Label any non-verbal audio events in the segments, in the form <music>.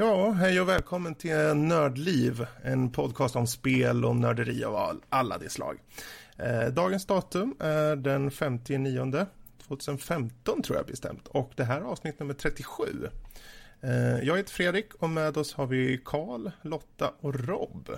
Ja, hej och välkommen till Nördliv, en podcast om spel och nörderi av all, alla de slag. Eh, dagens datum är den 59 2015 tror jag bestämt och det här är avsnitt nummer 37. Eh, jag heter Fredrik och med oss har vi Karl, Lotta och Rob.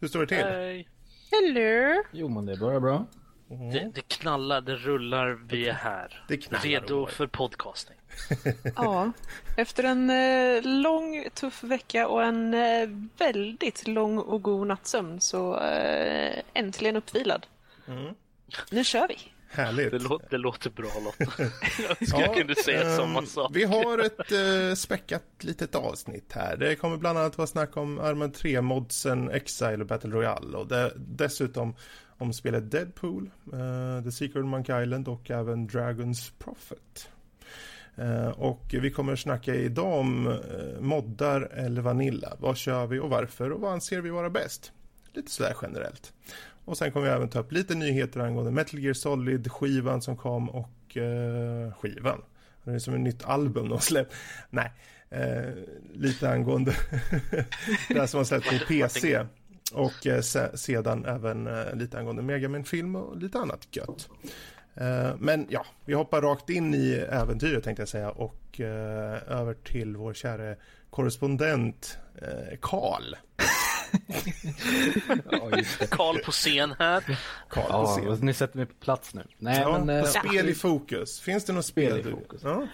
Hur står det till? Hej. Hello! Jo, men det börjar bra. Det, det knallar, det rullar, vi är här. Det knallar Redo för podcasting. <laughs> Ja, efter en eh, lång tuff vecka och en eh, väldigt lång och god nattsömn så eh, äntligen uppvilad. Nu kör vi! Härligt. Det, lå- det låter bra Lotta. <laughs> Jag önskar jag kunde säga samma ehm, sak. Vi har ett eh, späckat litet avsnitt här. Det kommer bland annat vara snack om Arma 3-modsen Exile och Battle Royale och det, dessutom om spelet Deadpool, eh, The Secret Monkey Island och även Dragons Prophet. Eh, och vi kommer snacka idag om eh, moddar eller Vanilla. Vad kör vi och varför och vad anser vi vara bäst? Lite sådär generellt. Och sen kommer vi även ta upp lite nyheter angående Metal Gear Solid, skivan som kom och eh, skivan. Det är som ett nytt album de släppt. Nej, eh, lite angående <laughs> det här som har släppts på PC. Och eh, se, sedan även eh, lite angående Megaman-film och lite annat gött. Eh, men ja, vi hoppar rakt in i äventyret tänkte jag säga och över till vår käre korrespondent Karl. <laughs> Ja. Karl på scen här. Karl på Ja, scen. ni sätter mig på plats nu. Nej, Ja, men... spel i fokus. Finns det något spel, Spel i du... fokus. Ja.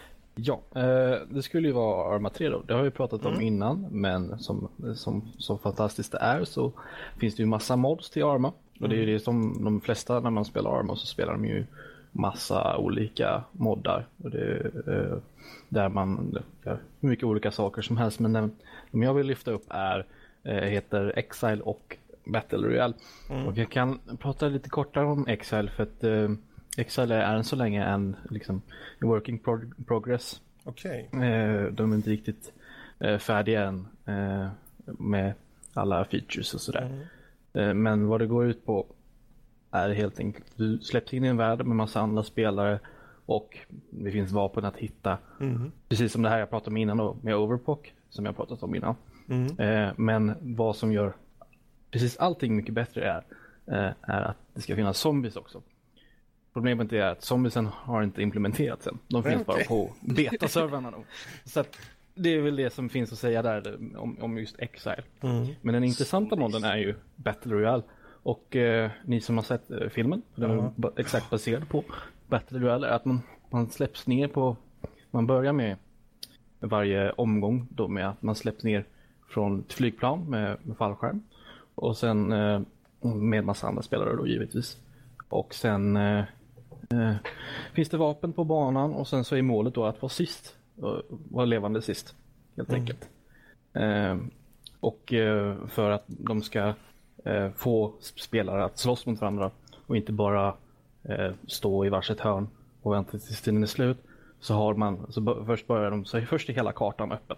Ja, eh, det skulle ju vara Arma 3 då. Det har vi pratat Mm. om innan, men som, som, som fantastiskt det är så finns det ju massa mods till Arma. Och det är ju Mm. det som de flesta när man spelar Arma så spelar de ju massa olika moddar. Och det är eh, där man gör hur mycket olika saker som helst. Men den, de jag vill lyfta upp är, eh, heter Exile och Battle Royale. Och jag kan prata lite kortare om Exile för att Exile är än så länge en liksom, working prog- progress. Okej. Eh, de är inte riktigt eh, färdiga än eh, med alla features och sådär. Eh, men vad det går ut på är helt enkelt du släpps in i en värld med massa andra spelare och det finns vapen att hitta. Precis som det här jag pratade om innan då med Overpock som jag pratat om innan. Eh, men vad som gör precis allting mycket bättre är, är att det ska finnas zombies också. Problemet är att zombiesen har inte implementerats än. De finns bara Okej. på betaservrarna. Så att det är väl det som finns att säga där om, om just Exile. Men den intressanta modden är ju Battle Royale. Och eh, ni som har sett eh, filmen, den är ba- exakt baserad på Battle Royale, är att man, man släpps ner på, man börjar med varje omgång då med att man släpps ner från ett flygplan med, med fallskärm. Och sen eh, med massa andra spelare då givetvis. Och sen eh, eh, finns det vapen på banan och sen så är målet då att vara sist. och Vara levande sist. Helt enkelt. Eh, och eh, för att de ska eh, få spelare att slåss mot varandra och inte bara eh, stå i varsitt hörn och vänta tills tiden är slut. Så har man, så först börjar de, så är först är hela kartan öppen.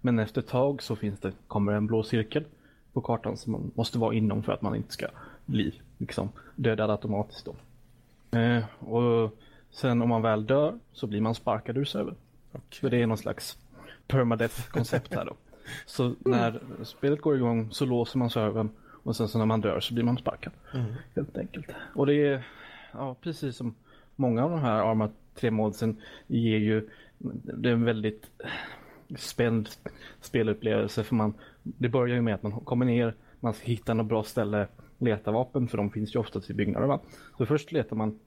Men efter ett tag så finns det, kommer en blå cirkel på kartan som man måste vara inom för att man inte ska bli liksom, dödad automatiskt då. Eh, och sen om man väl dör så blir man sparkad ur servern. Så det är någon slags permadeath-koncept här då. Så när spelet går igång så låser man servern och sen så när man dör så blir man sparkad. Helt enkelt. Och det är ja, precis som många av de här Arma 3-modsen ger ju det är en väldigt spänd spelupplevelse för man det börjar ju med att man kommer ner, man ska hitta något bra ställe, leta vapen för de finns ju oftast i byggnader va. Så först letar man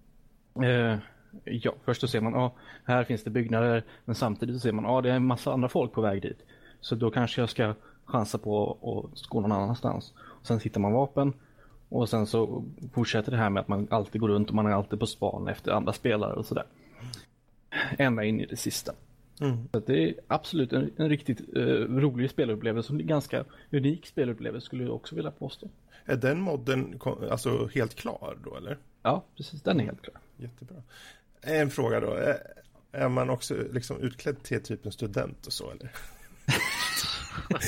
eh, Ja, först så ser man, ja, här finns det byggnader, men samtidigt så ser man, ja, det är en massa andra folk på väg dit. Så då kanske jag ska chansa på att gå någon annanstans. Och sen hittar man vapen och sen så fortsätter det här med att man alltid går runt och man är alltid på span efter andra spelare och sådär. Ända in i det sista. Så att det är absolut en, en riktigt eh, rolig spelupplevelse, en ganska unik spelupplevelse skulle jag också vilja påstå. Är den modden alltså helt klar då eller? Ja, precis, den är helt klar. Jättebra. En fråga då. Är, man också liksom utklädd till typ en student och så eller? <laughs>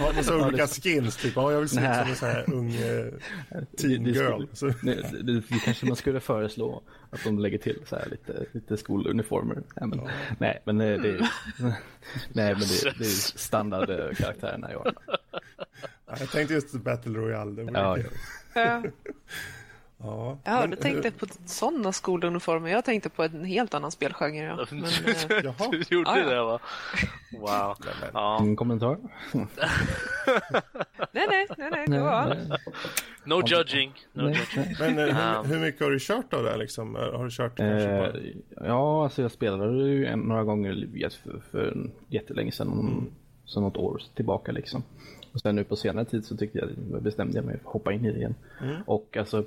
ja, massa olika skins, typ. Ja, jag vill se ut som en sån här ung uh, teen det, girl. Det, det, det, kanske man skulle föreslå att de lägger till så här lite, lite skoluniformer. Nej, men, ja. nej, men det, det, <laughs> nej, men det, det är standardkaraktärerna i år. Jag tänkte just Battle Royale. Det var ja. Ja, <laughs> ja du tänkte på sådana skoluniformer. Jag tänkte på en helt annan spelgenre. Ja. <laughs> Men, eh... du gjorde ah, ja. det va? Wow. Ja. Ingen kommentar? <laughs> nej, nej, nej, nej, det var No judging. No judging. Men eh, hur, hur, mycket har du kört av det liksom? Har du kört eh, Ja, alltså jag spelade ju några gånger för, för jättelänge sedan. Mm. Så något år tillbaka liksom. Och sen nu på senare tid så tyckte jag, bestämde jag mig för att hoppa in i det igen. Mm. Och alltså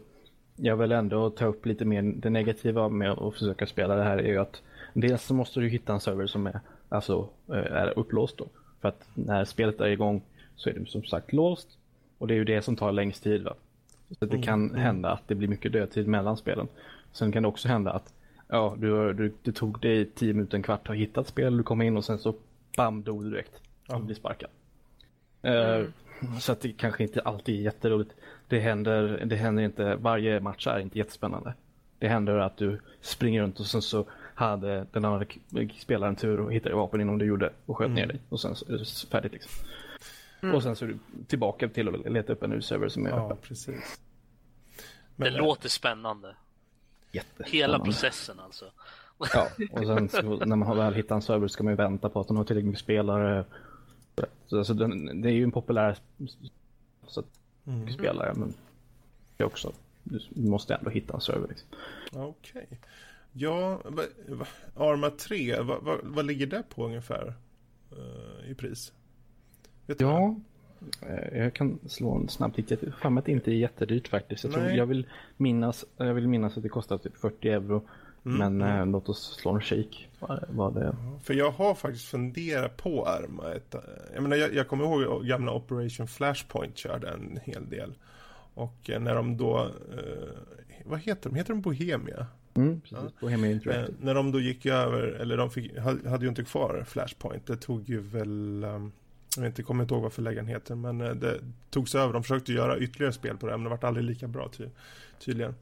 jag vill ändå ta upp lite mer det negativa med att försöka spela det här är ju att dels så måste du hitta en server som är, alltså, eh, är upplåst då. För att när spelet är igång så är det som sagt låst och det är ju det som tar längst tid. Va? Så det kan mm. hända att det blir mycket dödtid mellan spelen. Sen kan det också hända att ja, du, du, det tog dig tio minuter, en kvart att hitta ett spel, du kom in och sen så bam, dog du direkt. Och blir sparkad. Mm. Uh, så att det kanske inte alltid är jätteroligt. Det händer, det händer inte, varje match är inte jättespännande. Det händer att du springer runt och sen så hade den andra spelaren tur och hittade vapen innan du gjorde och sköt mm. ner dig. Och sen så är det färdigt liksom. Mm. Och sen så är du tillbaka till att leta upp en ny server som är ja, öppen. Precis. Men, det äh... låter spännande. Hela processen alltså. Ja, och sen så, när man har väl hittat en server ska man ju vänta på att den har tillräckligt mycket spelare så alltså, den, det är ju en populär så mm. spelare, men det är också, du måste ändå hitta en server. Liksom. Okej. Okay. Ja, Arma 3, vad, vad, vad, ligger det på ungefär uh, i pris? Vet ja, eh, jag kan slå en snabb titt. Jag tror att det inte är jättedyrt faktiskt. Jag, tror, jag, vill minnas, jag vill minnas att det kostar typ 40 euro. Mm. Men eh, låt oss slå en. Vad, det För jag har faktiskt funderat på Arma. Ett, eh, jag, menar, jag, jag kommer ihåg gamla Operation Flashpoint körde en hel del. Och eh, när de då, eh, vad heter de? Heter de Bohemia? Mm, precis. Ja. Bohemia Interactive. Eh, när de då gick över, eller de fick, hade ju inte kvar Flashpoint. Det tog ju väl, um, jag vet inte, kommer inte ihåg vad förläggaren heter. Men det togs över. De försökte göra ytterligare spel på det, men det vart aldrig lika bra ty tydligen.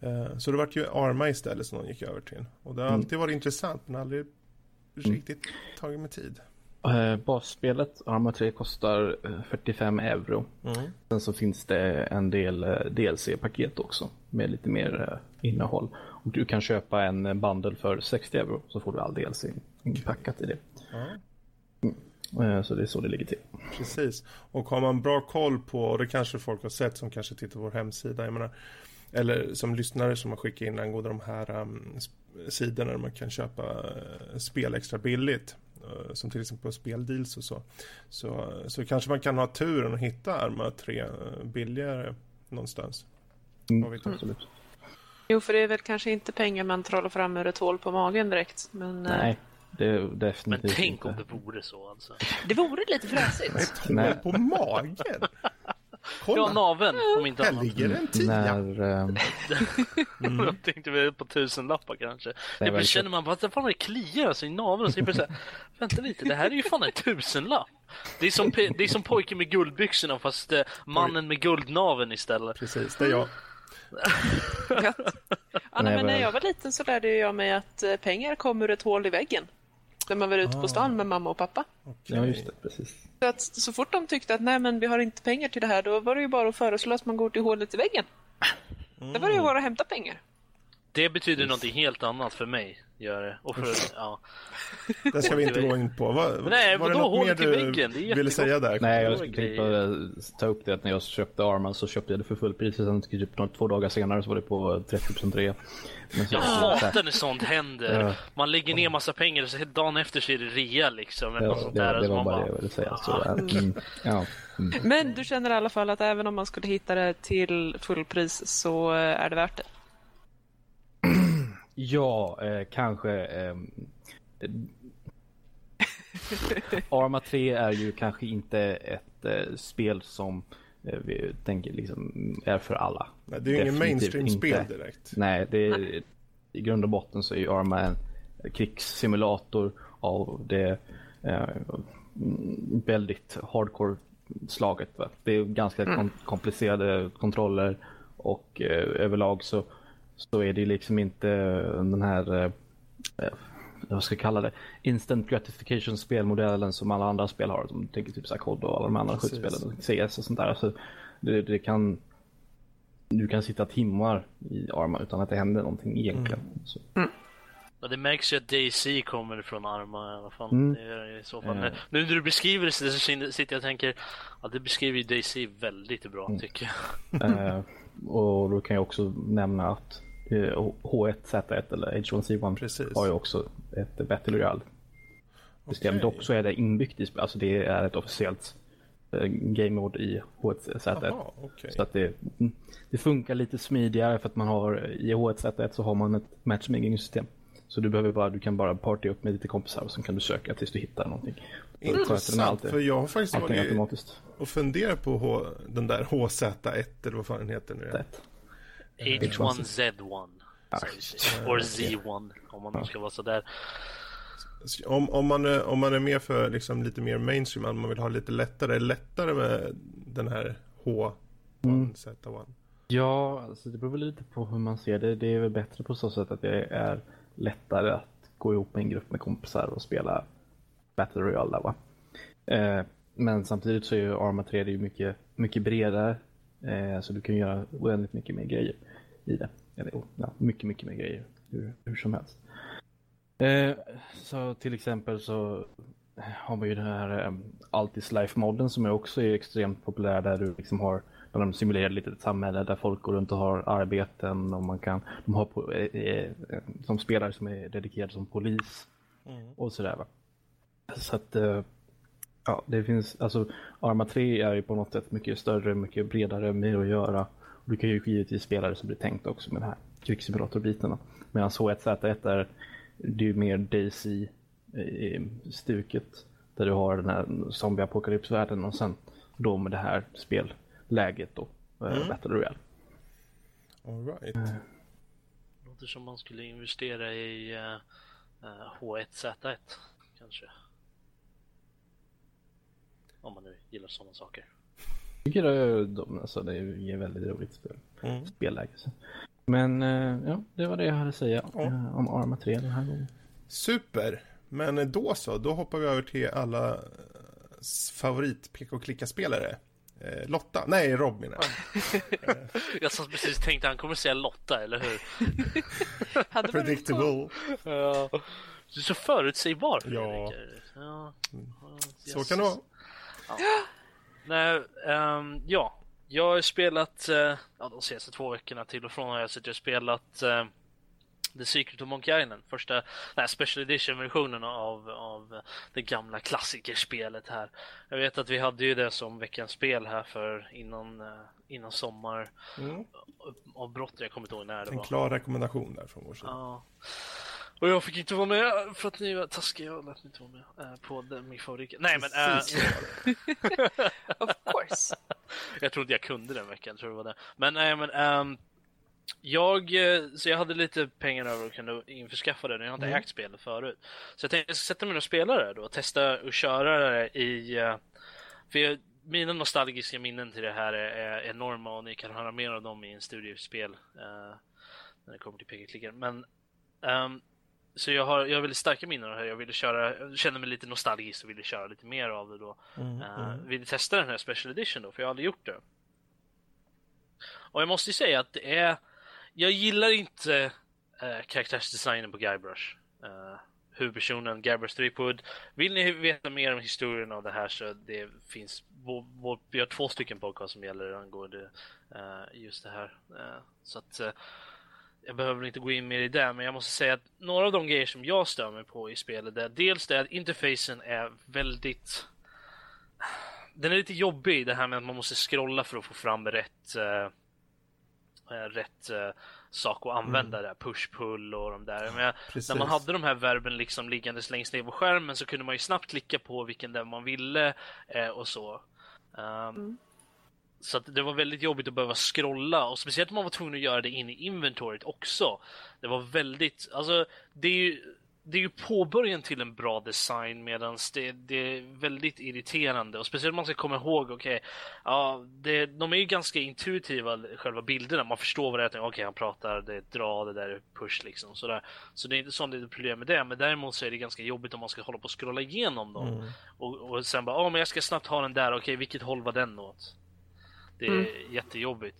Eh, så det vart ju Arma istället som de gick över till. Och det har mm. alltid varit intressant men aldrig mm. riktigt tagit med tid. Uh, basspelet Arma 3 kostar 45 euro. Mm. Sen så finns det en del DLC-paket också med lite mer innehåll. Och du kan köpa en bundle för 60 euro så får du all DLC inpackat i det. Mm. Så det är så det ligger till. Precis. Och har man bra koll på, och det kanske folk har sett som kanske tittar på vår hemsida. Jag menar, eller som lyssnare som har skickat in angående de här um, sidorna där man kan köpa uh, spel extra billigt. Uh, som till exempel på speldeals och så. Så, så kanske man kan ha turen att hitta Arma 3 uh, billigare någonstans. Mm, absolut. Jo, för det är väl kanske inte pengar man trollar fram ur ett hål på magen direkt. Men, Nej, det är definitivt Men tänk inte. om det vore så alltså. Det vore lite fräsigt. Ett hål på magen? <laughs> Kolla. Ja, naveln om inte Här ligger en tia. När, um... <laughs> mm. Jag tänkte vi på tusenlappar kanske. Nej, jag känner man bara att det fan det kliar alltså i naveln. Så jag säga, vänta lite, det här är ju fan en tusenlapp. Det är som, det är som pojken med guldbyxorna fast eh, mannen med guldnaven istället. Precis, det är jag. <laughs> ja, nej, men när jag var liten så lärde jag mig att eh, pengar kommer ur ett hål i väggen. När man var ute på stan med mamma och pappa. Okay. Ja, just det. Precis. Så, att, så fort de tyckte att nej, men vi har inte pengar till det här, då var det ju bara att föreslå att man går till hålet i väggen. Mm. Det var det ju bara att hämta pengar. Det betyder yes. någonting helt annat för mig. Gör det. Och för, ja. <laughs> Det ska vi inte gå in på. Var, Nej, var det något mer du väggen? Det ville säga där? Nej, jag skulle typ ta upp det att när jag köpte Arman så köpte jag det för fullpris. Sen typ två dagar senare så var det på 30% rea. Jag hatar när sånt händer. Ja. Man lägger ner massa pengar och så dagen efter så är det rea liksom. Ja, sånt det, där, det var bara det jag ville säga. Så, mm, ja. Mm. Men du känner i alla fall att även om man skulle hitta det till fullpris så är det värt det? Ja, eh, kanske. Eh, Arma 3 är ju kanske inte ett eh, spel som eh, vi tänker liksom är för alla. Nej, det är ju ingen mainstream-spel direkt. Nej, det är, i grund och botten så är ju Arma en krigssimulator av det eh, väldigt hardcore slaget. Va? Det är ganska mm. kom komplicerade kontroller och eh, överlag så, så är det liksom inte den här eh, eh vad ska jag kalla det, instant gratification spelmodellen som alla andra spel har. Som tänker typ COD och alla de andra skjutspelen, CS och sånt där. Alltså, det, det, kan, du kan sitta timmar i Arma utan att det händer någonting egentligen. Mm. Mm. Ja, det märks ju att DC kommer från Arma i alla fall. Mm. Det i så fall. Mm. Nu när du beskriver det så sitter jag och tänker att det beskriver ju DC väldigt bra mm. tycker jag. uh, och då kan jag också nämna att H1Z1 eller H1C1 Precis. har ju också ett Battle Royale system. Okay. Dock så är det inbyggt i alltså det är ett officiellt uh, game mode i H1Z1. Aha, okay. Så att det, mm, det funkar lite smidigare för att man har i H1Z1 så har man ett matchmaking system. Så du behöver bara, du kan bara party upp med lite kompisar och sen kan du söka tills du hittar någonting. Intressant, för jag har faktiskt varit och funderat på H, den där HZ1 eller vad fan den heter nu. H1Z1. Or Z1 om man ska vara sådär. Om, om, man, är, om man är med för liksom lite mer mainstream, om man vill ha lite lättare, lättare med den här H1Z1? Mm. Ja, alltså det beror väl lite på hur man ser det. Det är väl bättre på så sätt att det är lättare att gå ihop med en grupp med kompisar och spela Battle Royale där va. Eh, men samtidigt så är ju Arma 3 det är mycket, mycket bredare. Eh, så du kan göra oändligt mycket mer grejer i det. Eller ja, mycket, mycket mer grejer hur, hur som helst. Eh, så till exempel så har man ju den här um, Altis Life-modden som är också är extremt populär där du liksom har där de simulerar lite ett samhälle där folk går runt och har arbeten och man kan, de har på, eh, eh, som spelare som är dedikerade som polis mm. och sådär va. Så att eh, ja, det finns, alltså Arma 3 är ju på något sätt mycket större, mycket bredare, mer att göra. Du kan ju givetvis spela det som det är tänkt också med den här krigssimulatorbiten. Medan H1Z1 är det är mer Daisy-stuket där du har den här zombie-apokalypsvärlden och sen då med det här spel läget då. Eh, mm. Battle Royale. All right. Uh. Låter som man skulle investera i uh, H1Z1 kanske. Om man nu gillar sådana saker. Jag tycker de, alltså, det är väldigt roligt spel. Mm. spelläge. Men ja, det var det jag hade att säga ja. om Arma 3 den här gången. Super! Men då så, då hoppar vi över till alla favorit PK-klicka-spelare. Eh, Lotta, nej Rob menar jag. <laughs> jag som precis tänkte han kommer säga Lotta, eller hur? <laughs> Predictable. Ja. Du är så förutsägbar. Ja. ja. Så kan det vara. Ja. <gasps> Nej, um, ja. Jag har spelat, uh, ja de senaste två veckorna till och från har jag suttit och spelat uh, The Secret of Monkey Island, första nej, Special Edition-versionen av, av det gamla klassikerspelet här. Jag vet att vi hade ju det som veckans spel här för innan, eh, innan sommar mm. avbrott, jag kommer inte ihåg när det en var. En klar rekommendation där från vår sida. Ja. Och jag fick inte vara med för att ni var taskiga och lät mig inte vara med äh, på den, min favorit. Nej men... Äh... <laughs> of course. jag trodde jag kunde den veckan, tror det var det. Men nej men... Um, jag, eh, så jag hade lite pengar över och kunde införskaffa det. Jag har inte mm. ägt spelet förut. Så jag tänkte jag ska sätta mig och spela det då och testa att köra det i... Eh, för jag, mina nostalgiska minnen till det här är, är, enorma och ni kan höra mer av dem i en studiespel uh, när det kommer till pk Men um, så jag har, jag har väldigt starka minnen av det här. Jag ville köra, kände mig lite nostalgisk och ville köra lite mer av det då. Mm, uh, mm. Ville testa den här Special Edition då, för jag har aldrig gjort det. Och jag måste ju säga att det är jag gillar inte äh, karaktärsdesignen på Guybrush. Äh, huvudpersonen Guybrush Threepwood. Vill ni veta mer om historien av det här så det finns vi har två stycken podcast som gäller angående äh, just det här. Äh, så att jag behöver inte gå in mer i det, men jag måste säga att några av de grejer som jag stör mig på i spelet är dels det att interfacen är väldigt den är lite jobbig det här med att man måste scrolla för att få fram rätt Eh, rätt uh, sak att använda mm. där, push-pull och de där. Men när man hade de här verben liksom liggandes längst ner på skärmen så kunde man ju snabbt klicka på vilken där man ville uh, och så. Um, mm. Så det var väldigt jobbigt att behöva scrolla och speciellt om man var tvungen att göra det in i inventoriet också. Det var väldigt, alltså det är ju det är ju påbörjan till en bra design medan det, det, är väldigt irriterande och speciellt om man ska komma ihåg, okej, okay, ja, det, de är ju ganska intuitiva själva bilderna. Man förstår vad det är, okej, okay, han pratar, det är dra, det där är push liksom sådär. Så det är inte sånt det är problem med det, men däremot så är det ganska jobbigt om man ska hålla på och scrolla igenom dem mm. och, och sen bara, ja, oh, men jag ska snabbt ha den där, okej, okay, vilket håll var den åt? Det är mm. jättejobbigt.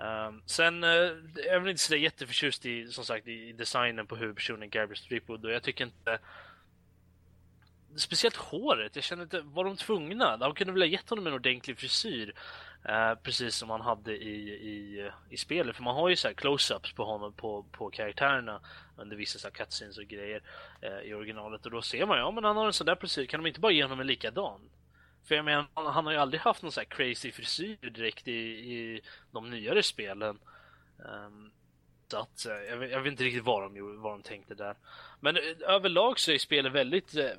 Um, sen uh, jag är väl inte så jätteförtjust i, som sagt, i designen på huvudpersonen Gabriel Streepwood och jag tycker inte Speciellt håret, jag känner inte, var de tvungna? De kunde väl ha gett honom en ordentlig frisyr uh, Precis som han hade i, i, i spelet, för man har ju så close-ups på honom, på, på karaktärerna Under vissa så cutscenes och grejer uh, i originalet och då ser man ju, ja men han har en sån där frisyr, kan de inte bara ge honom en likadan? För jag menar, han, han har ju aldrig haft någon sån här crazy frisyr direkt i, i de nyare spelen. Um, så att, eh, jag vet, jag, vet, inte riktigt vad de, vad de tänkte där. Men eh, överlag så är spelet väldigt, eh,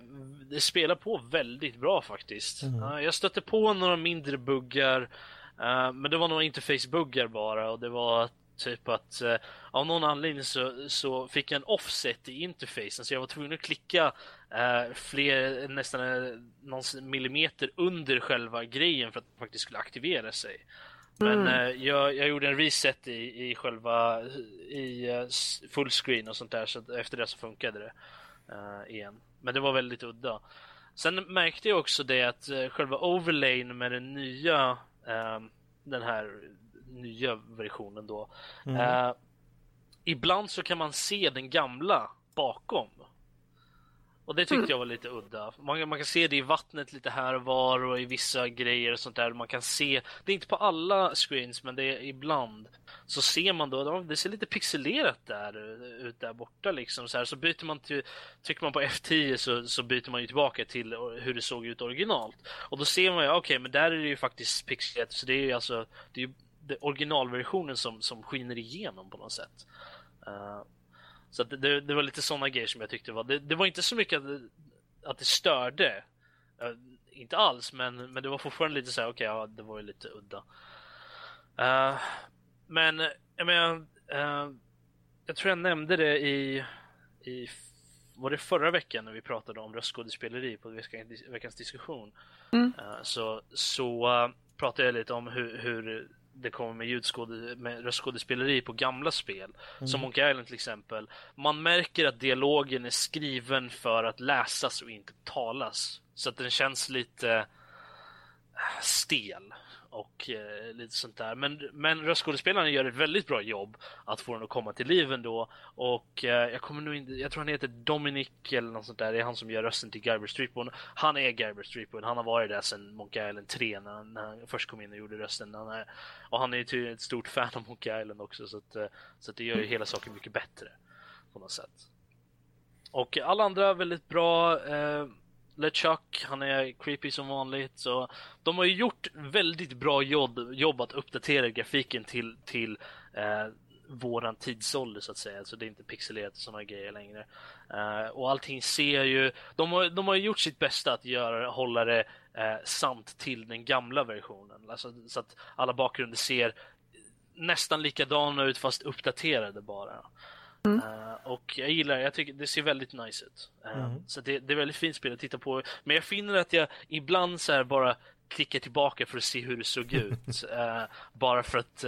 det spelar på väldigt bra faktiskt. Mm. Uh, jag stötte på några mindre buggar, uh, men det var några interface-buggar bara och det var Typ att eh, av någon anledning så, så fick jag en offset i interfacen så jag var tvungen att klicka eh, fler, nästan eh, någon millimeter under själva grejen för att det faktiskt skulle aktivera sig. Men mm. eh, jag, jag, gjorde en reset i, i själva i uh, fullscreen och sånt där så efter det så funkade det uh, igen. Men det var väldigt udda. Sen märkte jag också det att uh, själva overlayen med den nya den här nya versionen då. Mm. Ibland så kan man se den gamla bakom. Och det tyckte mm. jag var lite udda. Man, man, kan se det i vattnet lite här och var och i vissa grejer och sånt där. Man kan se, det är inte på alla screens men det är ibland. Så ser man då, det ser lite pixelerat där ut där borta liksom. Så, här, så byter man till, trycker man på F10 så, så byter man ju tillbaka till hur det såg ut originalt. Och då ser man ju, okej okay, men där är det ju faktiskt pixelerat. Så det är ju alltså, det är ju originalversionen som, som skiner igenom på något sätt. Uh, så det, det, var lite sådana grejer som jag tyckte var. Det, det var inte så mycket att det, att det störde. Uh, inte alls, men, men det var fortfarande lite så här, okej, okay, ja, det var ju lite udda. Uh, men jag menar, jag tror jag nämnde det i, i var det förra veckan när vi pratade om röstskådespeleri på veckans diskussion. Mm. Så, så pratade jag lite om hur, hur det kommer med, ljudskåde, med röstskådespeleri på gamla spel. Mm. Som Monkey Island till exempel. Man märker att dialogen är skriven för att läsas och inte talas. Så att den känns lite äh, stel och eh, lite sånt där. Men, men röstskådespelaren gör ett väldigt bra jobb att få den att komma till liv ändå. Och eh, jag kommer nu inte, jag tror han heter Dominic eller något sånt där. Det är han som gör rösten till Guybrush Threepwood. Han är Guybrush Threepwood. Han har varit där sedan Monkey Island 3 när han, när han först kom in och gjorde rösten. Han är, och han är ju tydligen ett stort fan av Monkey Island också så att, eh, så att det gör ju hela saken mycket bättre på något sätt. Och alla andra väldigt bra. Eh, LeChuck, han är creepy som vanligt. Så de har ju gjort väldigt bra jobb, jobb att uppdatera grafiken till, till eh, våran tidsålder så att säga. Så det är inte pixelerat och sådana grejer längre. Eh, och allting ser ju, de har, de har gjort sitt bästa att göra, hålla det eh, sant till den gamla versionen. Alltså, så att alla bakgrunder ser nästan likadana ut fast uppdaterade bara. Mm. Uh, och jag gillar jag tycker det ser väldigt nice ut. Uh, mm. Så det, det, är väldigt fint spel att titta på. Men jag finner att jag ibland så bara klickar tillbaka för att se hur det såg <laughs> ut. uh, bara för att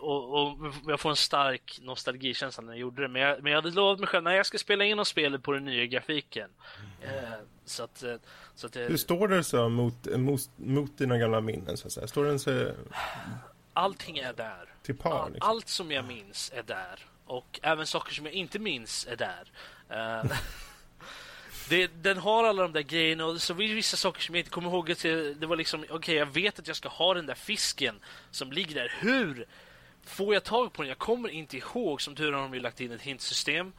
och, och, jag får en stark nostalgikänsla när jag gjorde det. Men jag, men jag hade lovat mig själv när jag ska spela in och spelet på den nya grafiken. så att, så att Hur står det så mot, mot, mot dina gamla minnen så att säga? Står den så... Allting är där. Till par, liksom. Allt som jag minns är där. Och även saker som jag inte minns är där. Uh, <laughs> det, den har alla de där grejerna och så vissa saker som jag inte kommer ihåg. Att det var liksom, okej, okay, jag vet att jag ska ha den där fisken som ligger där. Hur får jag tag på den? Jag kommer inte ihåg. Som tur har de ju lagt in ett hintsystem.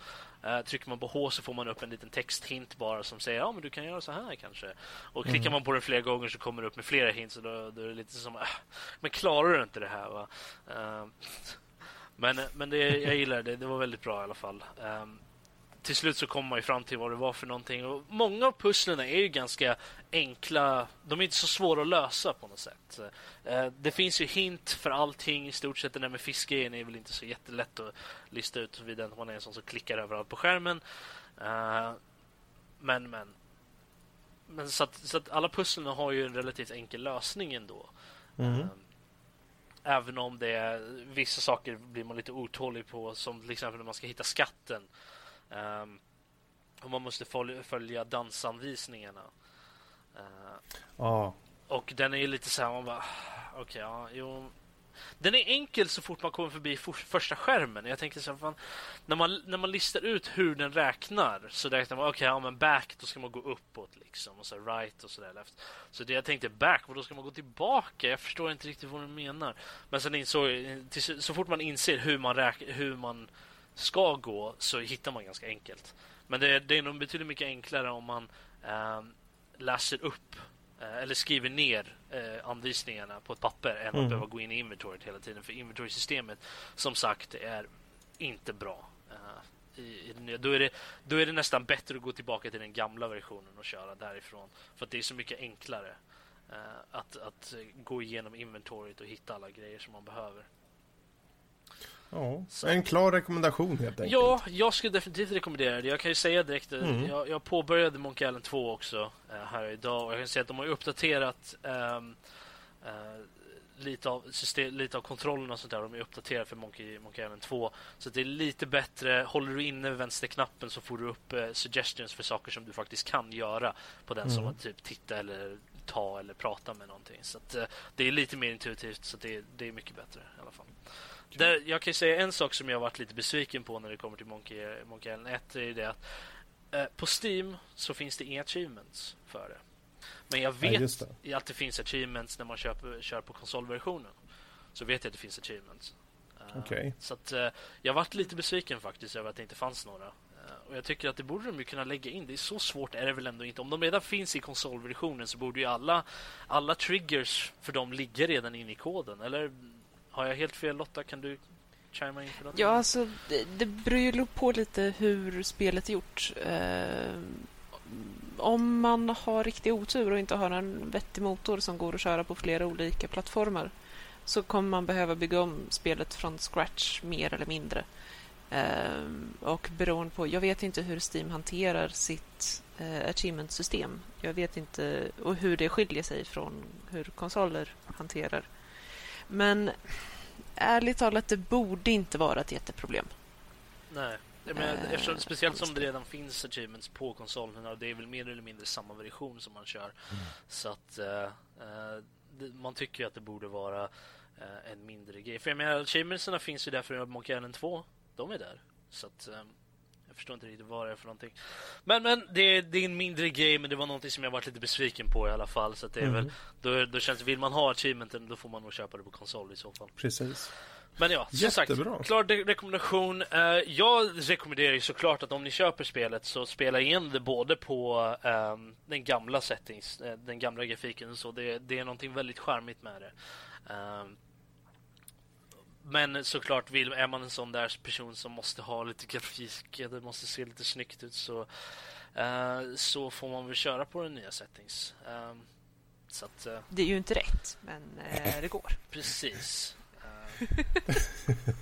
Uh, trycker man på H så får man upp en liten texthint bara som säger ja men du kan göra så här kanske. Och klickar mm. man på den flera gånger så kommer det upp med flera hints och då, då är det lite som uh, men klarar du inte det här va? Uh, men, men det, jag gillar det. Det var väldigt bra i alla fall. Um, till slut så kommer man ju fram till vad det var för någonting. Och många av pusslen är ju ganska enkla. De är inte så svåra att lösa på något sätt. Uh, det finns ju hint för allting. I stort sett det där med fiskgrejen är väl inte så jättelätt att lista ut vid att man är en sån som klickar överallt på skärmen. Uh, men, men. Men så att, så att alla pusslen har ju en relativt enkel lösning ändå. Mm. Även om det är, vissa saker blir man lite otålig på, som till exempel när man ska hitta skatten. Um, och man måste följa dansanvisningarna. Uh, oh. Och den är lite så här, man bara, okej, okay, ja, jo, den är enkel så fort man kommer förbi for, första skärmen. Jag tänker så här, när, man, när man listar ut hur den räknar så räknar man, okej, okay, ja men back, då ska man gå uppåt liksom. Och så right och så där left. Så det jag tänkte, back, då ska man gå tillbaka? Jag förstår inte riktigt vad du menar. Men sen insåg till, så fort man inser hur man, räk, hur man ska gå så hittar man ganska enkelt. Men det, det är nog betydligt mycket enklare om man eh, läser upp eller skriver ner eh, anvisningarna på ett papper än mm. att behöva gå in i inventoriet hela tiden. För inventory-systemet, som sagt, är inte bra. Uh, i, i, då, är det, då är det nästan bättre att gå tillbaka till den gamla versionen och köra därifrån. För att det är så mycket enklare att, att gå igenom inventoriet och hitta alla grejer som man behöver. Ja, en klar rekommendation helt enkelt. Ja, jag skulle definitivt rekommendera det. Jag kan ju säga direkt, eh, mm. jag, jag påbörjade Monkey Island 2 också äh, här idag och jag kan säga att de har uppdaterat ähm, äh, lite, av system, lite av kontrollerna och sånt där. De är uppdaterade för Monkey, Monkey Island 2. Så det är lite bättre. Håller du inne vänsterknappen så får du upp äh, suggestions för saker som du faktiskt kan göra på den mm. som att typ titta eller ta eller prata med någonting. Så att, det är lite mer intuitivt så det, det är mycket bättre i alla fall. Där, jag kan säga en sak som jag varit lite besviken på när det kommer till Monkey, Monkey Island 1 är det att eh, på Steam så finns det inga achievements för det. Men jag vet ja, att det finns achievements när man köper, kör på konsolversionen. Så vet jag att det finns achievements. Uh, okay. Så att, uh, jag varit lite besviken faktiskt över att det inte fanns några. Uh, och jag tycker att det borde de ju kunna lägga in. Det är så svårt är det väl ändå inte. Om de redan finns i konsolversionen så borde ju alla, alla triggers för dem ligga redan in i koden. Eller har jag helt fel Lotta? Kan du chima in för något? Ja, alltså det, det beror ju på lite hur spelet är gjort. Eh, om man har riktig otur och inte har en vettig motor som går att köra på flera olika plattformar så kommer man behöva bygga om spelet från scratch mer eller mindre. Eh, och beroende på, jag vet inte hur Steam hanterar sitt eh, achievement-system. Jag vet inte och hur det skiljer sig från hur konsoler hanterar men ärligt talat, det borde inte vara ett jätteproblem. Nej, men, äh, eftersom, speciellt som det redan finns achievements på konsolerna och det är väl mer eller mindre samma version som man kör. Mm. Så att uh, det, man tycker att det borde vara uh, en mindre grej. För jag menar, achievementsarna finns ju där för Monkey Island 2. De är där. Så att, um, förstår inte riktigt vad det är för någonting. Men, men det, det är en mindre grej, men det var någonting som jag varit lite besviken på i alla fall. Så det är mm. väl, då, då känns vill man ha achievementen, då får man nog köpa det på konsol i så fall. Precis. Men ja, som Jättebra. sagt, klar rekommendation. Uh, jag rekommenderar ju såklart att om ni köper spelet så spela in det både på um, den gamla settings, uh, den gamla grafiken och så. Det, det är någonting väldigt charmigt med det. Men såklart, vill, är man en sån där person som måste ha lite grafik, det måste se lite snyggt ut så, uh, så får man väl köra på den nya settings. Uh, så att, uh, det är ju inte rätt, men det går. Precis. <laughs>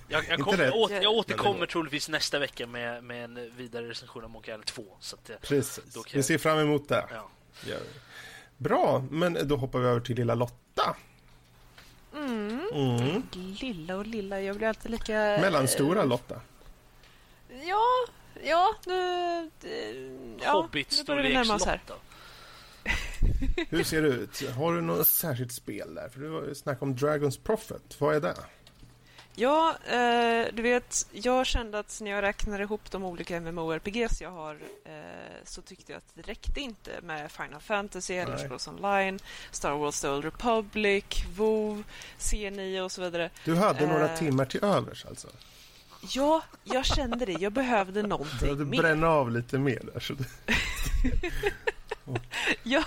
jag, jag, kom, jag, jag återkommer troligtvis nästa vecka med, med en vidare recension av Monkey Island 2. Så att, Precis, då vi ser fram emot det. Ja. Bra, men då hoppar vi över till lilla Lotta. Mm. Mm. Lilla och lilla, jag blir alltid lika... Mellanstora Lotta. Ja, ja, nu... Ja, Hobbit-storleks-Lotta. Hur ser det ut? Har du något särskilt spel där? För du snackade om Dragons Prophet. Vad är det? Ja, eh, du vet, jag kände att när jag räknade ihop de olika MMORPGs jag har eh, så tyckte jag att det räckte inte med Final Fantasy, Elder Scrolls Online, Star Wars The Old Republic, WoW, C9 och så vidare. Du hade eh, några timmar till övers alltså? Ja, jag kände det. Jag behövde någonting mer. Du behövde bränna av lite mer där. Så <laughs> ja,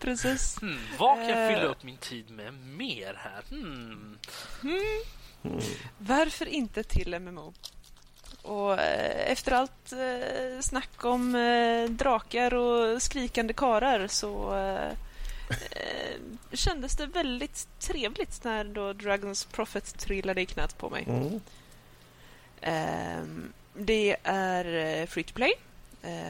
precis. Hmm, vad kan jag fylla eh. upp min tid med mer här? Hmm. Mm. Varför inte till MMO? Och eh, efter allt eh, snack om eh, drakar och skrikande karar så kändes det väldigt trevligt när då Dragons Prophet trillade i knät på mig. Mm. Ehm, det är free to play.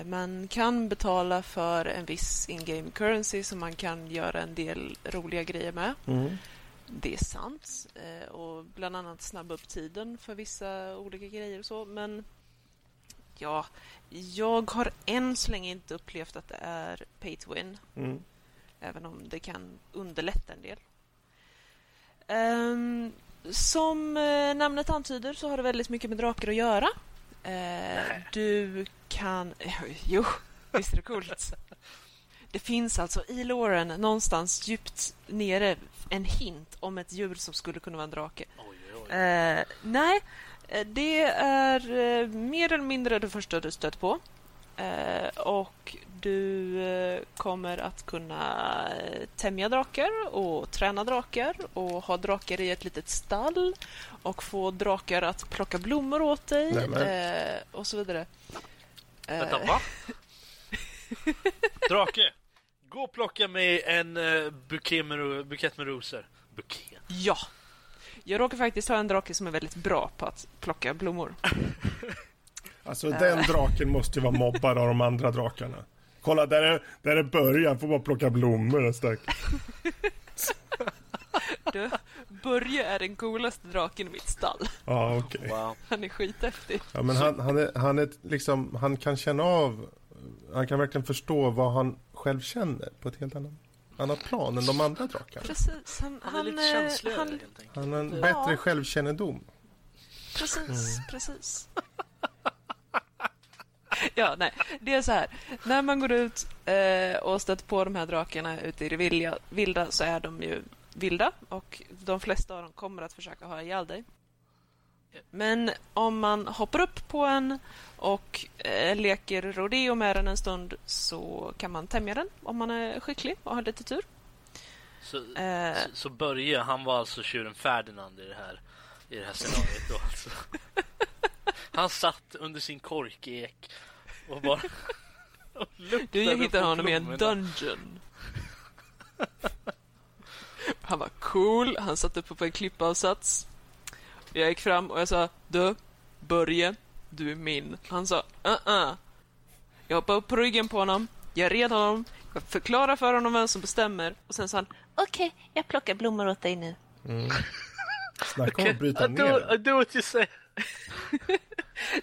Man kan betala för en viss in-game currency som man kan göra en del roliga grejer med. Mm. Det är sant. Eh, Och bland annat snabba upp tiden för vissa olika grejer och så. Men ja, jag har än så länge inte upplevt att det är pay to win. Mm. Även om det kan underlätta en del. Ehm, som eh, namnet antyder så har det väldigt mycket med drakar att göra. Eh, du kan... Jo, <laughs> visst är det coolt? Det finns alltså i Loren någonstans djupt nere en hint om ett djur som skulle kunna vara en drake. Oj, oj, oj. Eh, nej, eh, det är eh, mer eller mindre det första du stött på. Eh, och du eh, kommer att kunna tämja drakar och träna drakar och ha drakar i ett litet stall och få drakar att plocka blommor åt dig eh, och så vidare. Vänta, va? <laughs> Drake! Gå och plocka mig en uh, bukett, med, bukett med rosor. Bukett? Ja. Jag råkar faktiskt ha en drake som är väldigt bra på att plocka blommor. <laughs> Alltså den draken måste ju vara mobbad av de andra drakarna. Kolla, där är, där är början. Får bara plocka blommor den stack. <laughs> Du, Börje är den coolaste draken i mitt stall. Ja, okej. Wow. Han är skithäftig. Ja, men han, han, är, han, är liksom, han kan känna av, han kan verkligen förstå vad han själv känner på ett helt annat, annat plan än de andra drakarna. Precis. Han, Han är han, lite eh, känsligare han, helt enkelt. Han har en Ja. bättre självkännedom. Precis, precis. <laughs> Ja, nej. Det är så här. När man går ut eh, och stöter på de här drakarna ute i det vilja, vilda så är de ju vilda och de flesta av dem kommer att försöka ha ihjäl dig. Men om man hoppar upp på en och eh, leker rodeo med den en stund så kan man tämja den om man är skicklig och har lite tur. Så, Eh, så, så Börje, han var alltså tjuren Ferdinand i det här, i det här scenariot då alltså. <laughs> Han satt under sin korkek och bara... och <laughs> Du hittar på honom i en dungeon. <laughs> Han var cool, han satt uppe på en klippavsats. Jag gick fram och jag sa Du, Börje, du är min. Han sa uh-uh. Jag hoppade upp på ryggen på honom, jag red honom, jag förklarade för honom vem som bestämmer och sen sa han Okej, jag plockar blommor åt dig nu. Snacka om att bryta I do, ner. I do what you say.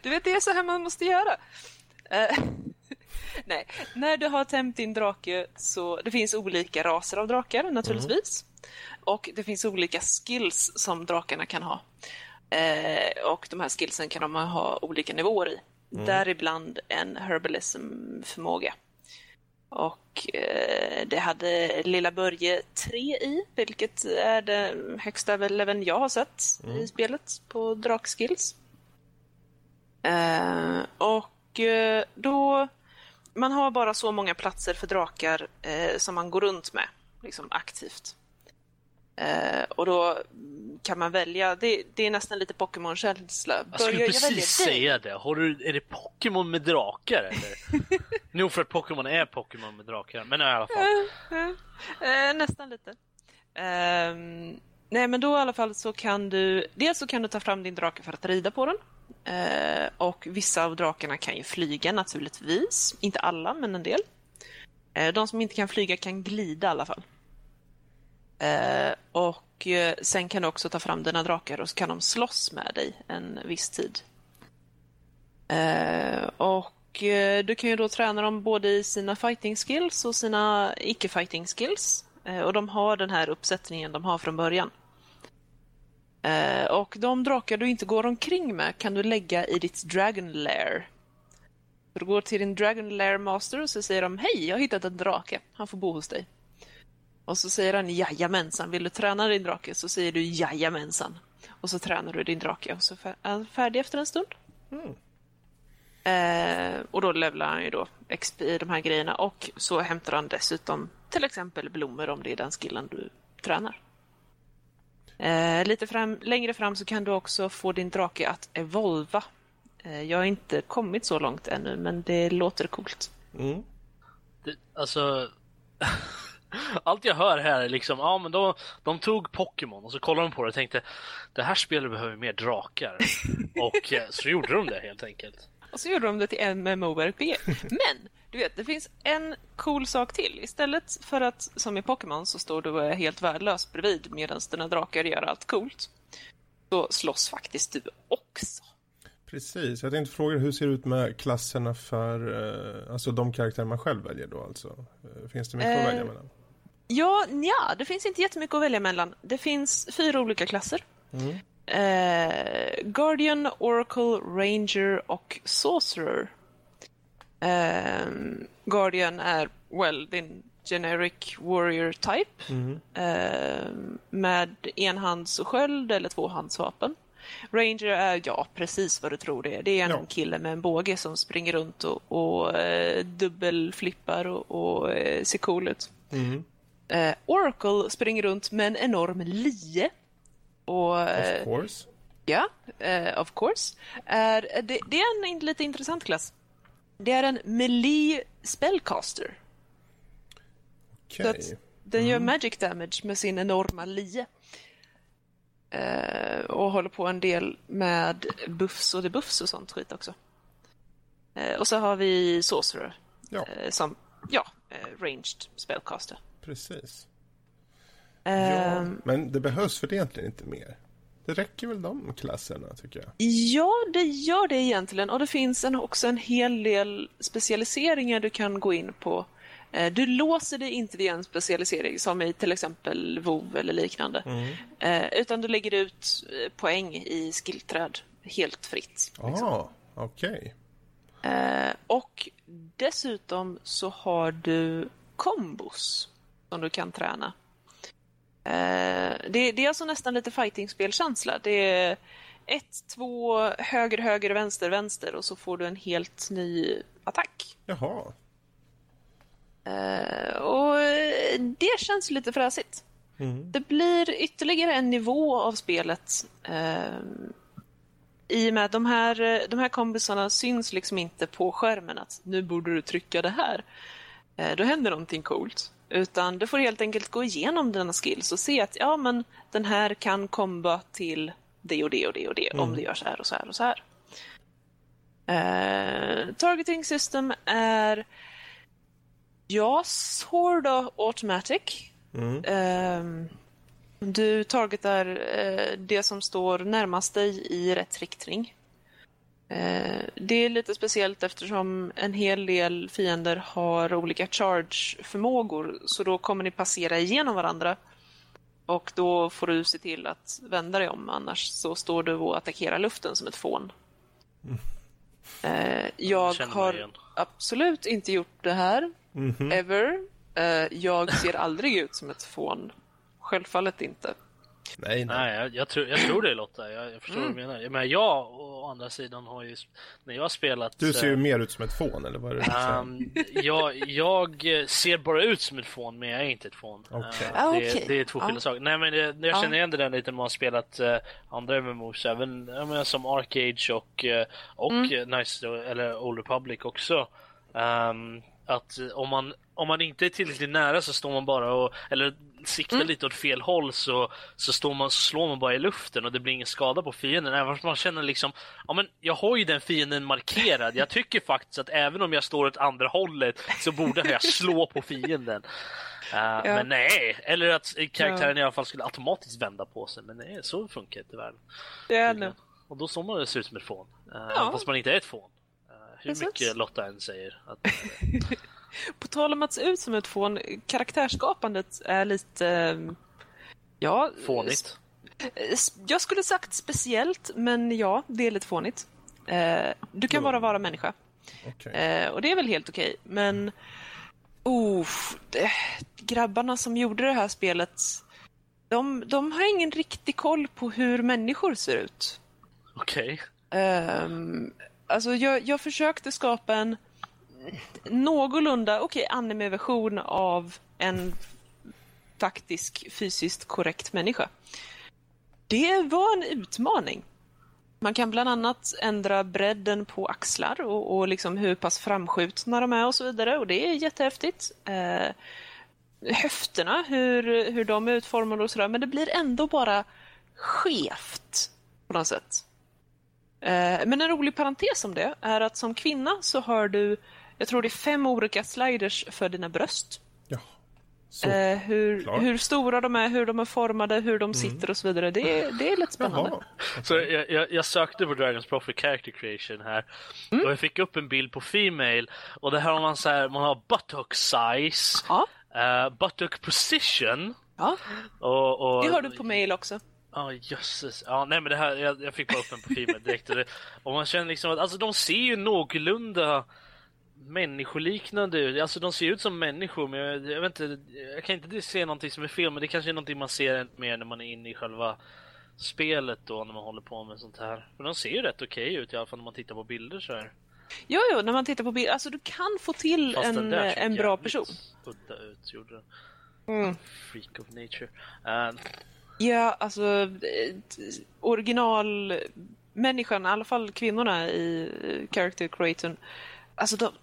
Du vet, det är så här man måste göra. Eh, <laughs> Nej, när du har tämt din drake så det finns olika raser av drakar naturligtvis. Och det finns olika skills som drakarna kan ha. Eh, och de här skillsen kan de ha olika nivåer i. Däribland en herbalism-förmåga. Och eh, det hade lilla Börje 3 i, vilket är den högsta leveln jag har sett i spelet på drakskills. Eh, och eh, då... Man har bara så många platser för drakar eh, som man går runt med, liksom aktivt. Eh, och då kan man välja, det, det är nästan lite Pokémon-känsla. Jag skulle jag precis dig? säga det. Har du, är det Pokémon med drakar eller? <laughs> Nog för att Pokémon är Pokémon med drakar, men i alla fall. Eh, nästan lite. Ehm, nej, men då i alla fall så kan du... Dels så kan du ta fram din drake för att rida på den. Eh, och vissa av drakarna kan ju flyga naturligtvis. Inte alla, men en del. Eh, de som inte kan flyga kan glida i alla fall. Eh, och eh, sen kan du också ta fram dina drakar och så kan de slåss med dig en viss tid. Eh, och eh, du kan ju då träna dem både i sina fighting skills och sina icke-fighting skills. Eh, och de har den här uppsättningen de har från början. Eh, och de drakar du inte går omkring med kan du lägga i ditt Dragon Lair. Du går till din Dragon Lair Master och så säger de Hej, jag har hittat en drake. Han får bo hos dig. Och så säger han Jajamensan, vill du träna din drake? Så säger du Jajamensan. Och så tränar du din drake och så är han färdig efter en stund. Eh, och då levlar han ju då XP i de här grejerna och så hämtar han dessutom till exempel blommor om det är den skillen du tränar. Eh, lite fram, längre fram så kan du också få din drake att evolva Eh, jag har inte kommit så långt ännu, men det låter coolt. Mm. Det, alltså... <laughs> Allt jag hör här är liksom, ja men de, de tog Pokémon och så kollade de på det och tänkte det här spelet behöver mer drakar. <laughs> och eh, så gjorde de det helt enkelt. Och så gjorde de det till MMORPG. Men, du vet, det finns en cool sak till. Istället för att, som i Pokémon, så står du och är helt värdelös bredvid medan dina drakar gör allt coolt. Så slåss faktiskt du också. Precis, jag tänkte fråga hur ser det ut med klasserna för eh, alltså de karaktärer man själv väljer då alltså? Eh, finns det mycket Eh, att välja mellan? Ja, ja, det finns inte jättemycket att välja mellan. Det finns fyra olika klasser. Eh, Guardian, Oracle, Ranger och Sorcerer. Eh, Guardian är, well, din generic warrior type. Eh, med enhands och sköld eller tvåhandsvapen. Ranger är, ja, precis vad du tror det är. Det är en Ja. kille med en båge som springer runt och, och eh, dubbelflippar och, och eh, ser cool ut. Mm. Eh, Oracle springer runt med en enorm lie. Och eh, Of course. ja, eh, of course. Är, det, det är en lite intressant klass. Det är en melee spellcaster. Så att den gör magic damage med sin enorma lie. Eh, och håller på en del med buffs och debuffs och sånt skit också. Eh, och så har vi Sorcerer Ja, eh, som, ja, eh, ranged spellcaster. Precis. Eh, Ja, men det behövs för egentligen inte mer. Det räcker väl de klasserna tycker jag. Ja, det gör det egentligen. Och det finns en, också en hel del specialiseringar du kan gå in på. Eh, Du låser dig inte vid en specialisering som i till exempel WoW eller liknande. Eh, Utan du lägger ut eh, poäng i skillträd helt fritt. Ja, okej. Eh, Och dessutom så har du kombos som du kan träna. Eh, Det, det är alltså nästan lite fightingspelkänsla. Det är ett, två, höger, höger, vänster, vänster och så får du en helt ny attack. Jaha. Eh, Och det känns lite fräsigt. Mm. Det blir ytterligare en nivå av spelet. Eh, I och med att de här, de här kombisarna syns liksom inte på skärmen att nu borde du trycka det här. Eh, då händer någonting coolt. Utan du får helt enkelt gå igenom dina skills och se att ja, men den här kan komba till det och det och det och det om du gör så här och så här och så här. Eh, targeting system är ja, sort of automatic. Mm. Ehm, du targetar eh, det som står närmast dig i rätt riktning. Eh, det är lite speciellt eftersom en hel del fiender har olika charge-förmågor så då kommer ni passera igenom varandra. Och då får du se till att vända dig om annars så står du och attackerar luften som ett fån. Eh, jag har absolut inte gjort det här Mhm. ever. Eh, jag ser aldrig ut som ett fån. Självfallet inte. Nej, nej. Nej, jag, jag, tror, jag tror det Lotta. Jag, jag förstår vad du menar. Men jag å andra sidan har ju, när jag har spelat... Du ser ju eh, mer ut som ett fån, eller vad är det ehm, jag, jag ser bara ut som ett fån, men jag är inte ett fån. Okej. Eh, Ah, det, okej. det är två skilda Ja. saker. Nej, men det, jag Ja. känner igen det där lite när man har spelat uh, andra MMOs, även jag menar, som Arcage och, eh, och Mm. Nice, eller Old Republic också. Ehm, att eh, om man, om man inte är tillräckligt nära så står man bara och, eller siktar Mm. lite åt fel håll så, så, står man, så slår man bara i luften och det blir ingen skada på fienden. Även fast man känner liksom, ja men jag har ju den fienden markerad. Jag tycker faktiskt att även om jag står åt andra hållet så borde jag slå på fienden. Eh, Men nej, eller att karaktären i alla fall skulle automatiskt vända på sig. Men nej, så funkar inte världen. Det är nu. Och då står man och ser ut som ett fån. Uh, Ja. Fast man inte är ett fån. Eh, hur Precis. mycket Lotta än säger. Att, <laughs> På tal om att se ut som ett fån, karaktärsskapandet är lite... eh, Ja, fånigt. s- Jag skulle sagt speciellt, men ja, det är lite fånigt. Eh, Du kan bara vara människa. Eh, och det är väl helt okej, men... Oh, det, grabbarna som gjorde det här spelet, de, de har ingen riktig koll på hur människor ser ut. Okej. Um, alltså jag, jag försökte skapa en någorlunda, okej, anime-version av en faktisk fysiskt korrekt människa. Det var en utmaning. Man kan bland annat ändra bredden på axlar och, och liksom hur pass framskjutna de är och så vidare och det är jättehäftigt. Eh, höfterna, hur, hur de är utformade och sådär, men det blir ändå bara skevt på något sätt. Eh, men en rolig parentes om det är att som kvinna så har du, jag tror det är fem olika sliders för dina bröst. Ja. Eh, hur, hur, stora de är, hur de är formade, hur de mm. sitter mm. och så vidare. Det, är, det är lite spännande. Jaha. Så jag, jag, jag, sökte på Dragons Profit Character Creation här mm. och jag fick upp en bild på Female och det här har man så här, man har buttock size, ja. uh, buttock position. Ja. Och, och, det har du på mail också. Ja, oh, jösses. Ja, nej men det här, jag, jag fick bara upp en på Female direkt. Och, det, och man känner liksom att, alltså de ser ju någorlunda människoliknande ut. Alltså de ser ut som människor men jag, jag, vet inte, jag kan inte se någonting som är fel men det kanske är någonting man ser mer när man är inne i själva spelet då när man håller på med sånt här. För de ser ju rätt okej okay ut i alla fall när man tittar på bilder så här. Jo, jo, när man tittar på bilder. Alltså du kan få till Fast en, en bra person. udda ut, gjorde den. Mm. Freak of nature. Uh, ja, alltså eh, originalmänniskan, i alla fall kvinnorna i eh, Character Creator Alltså de,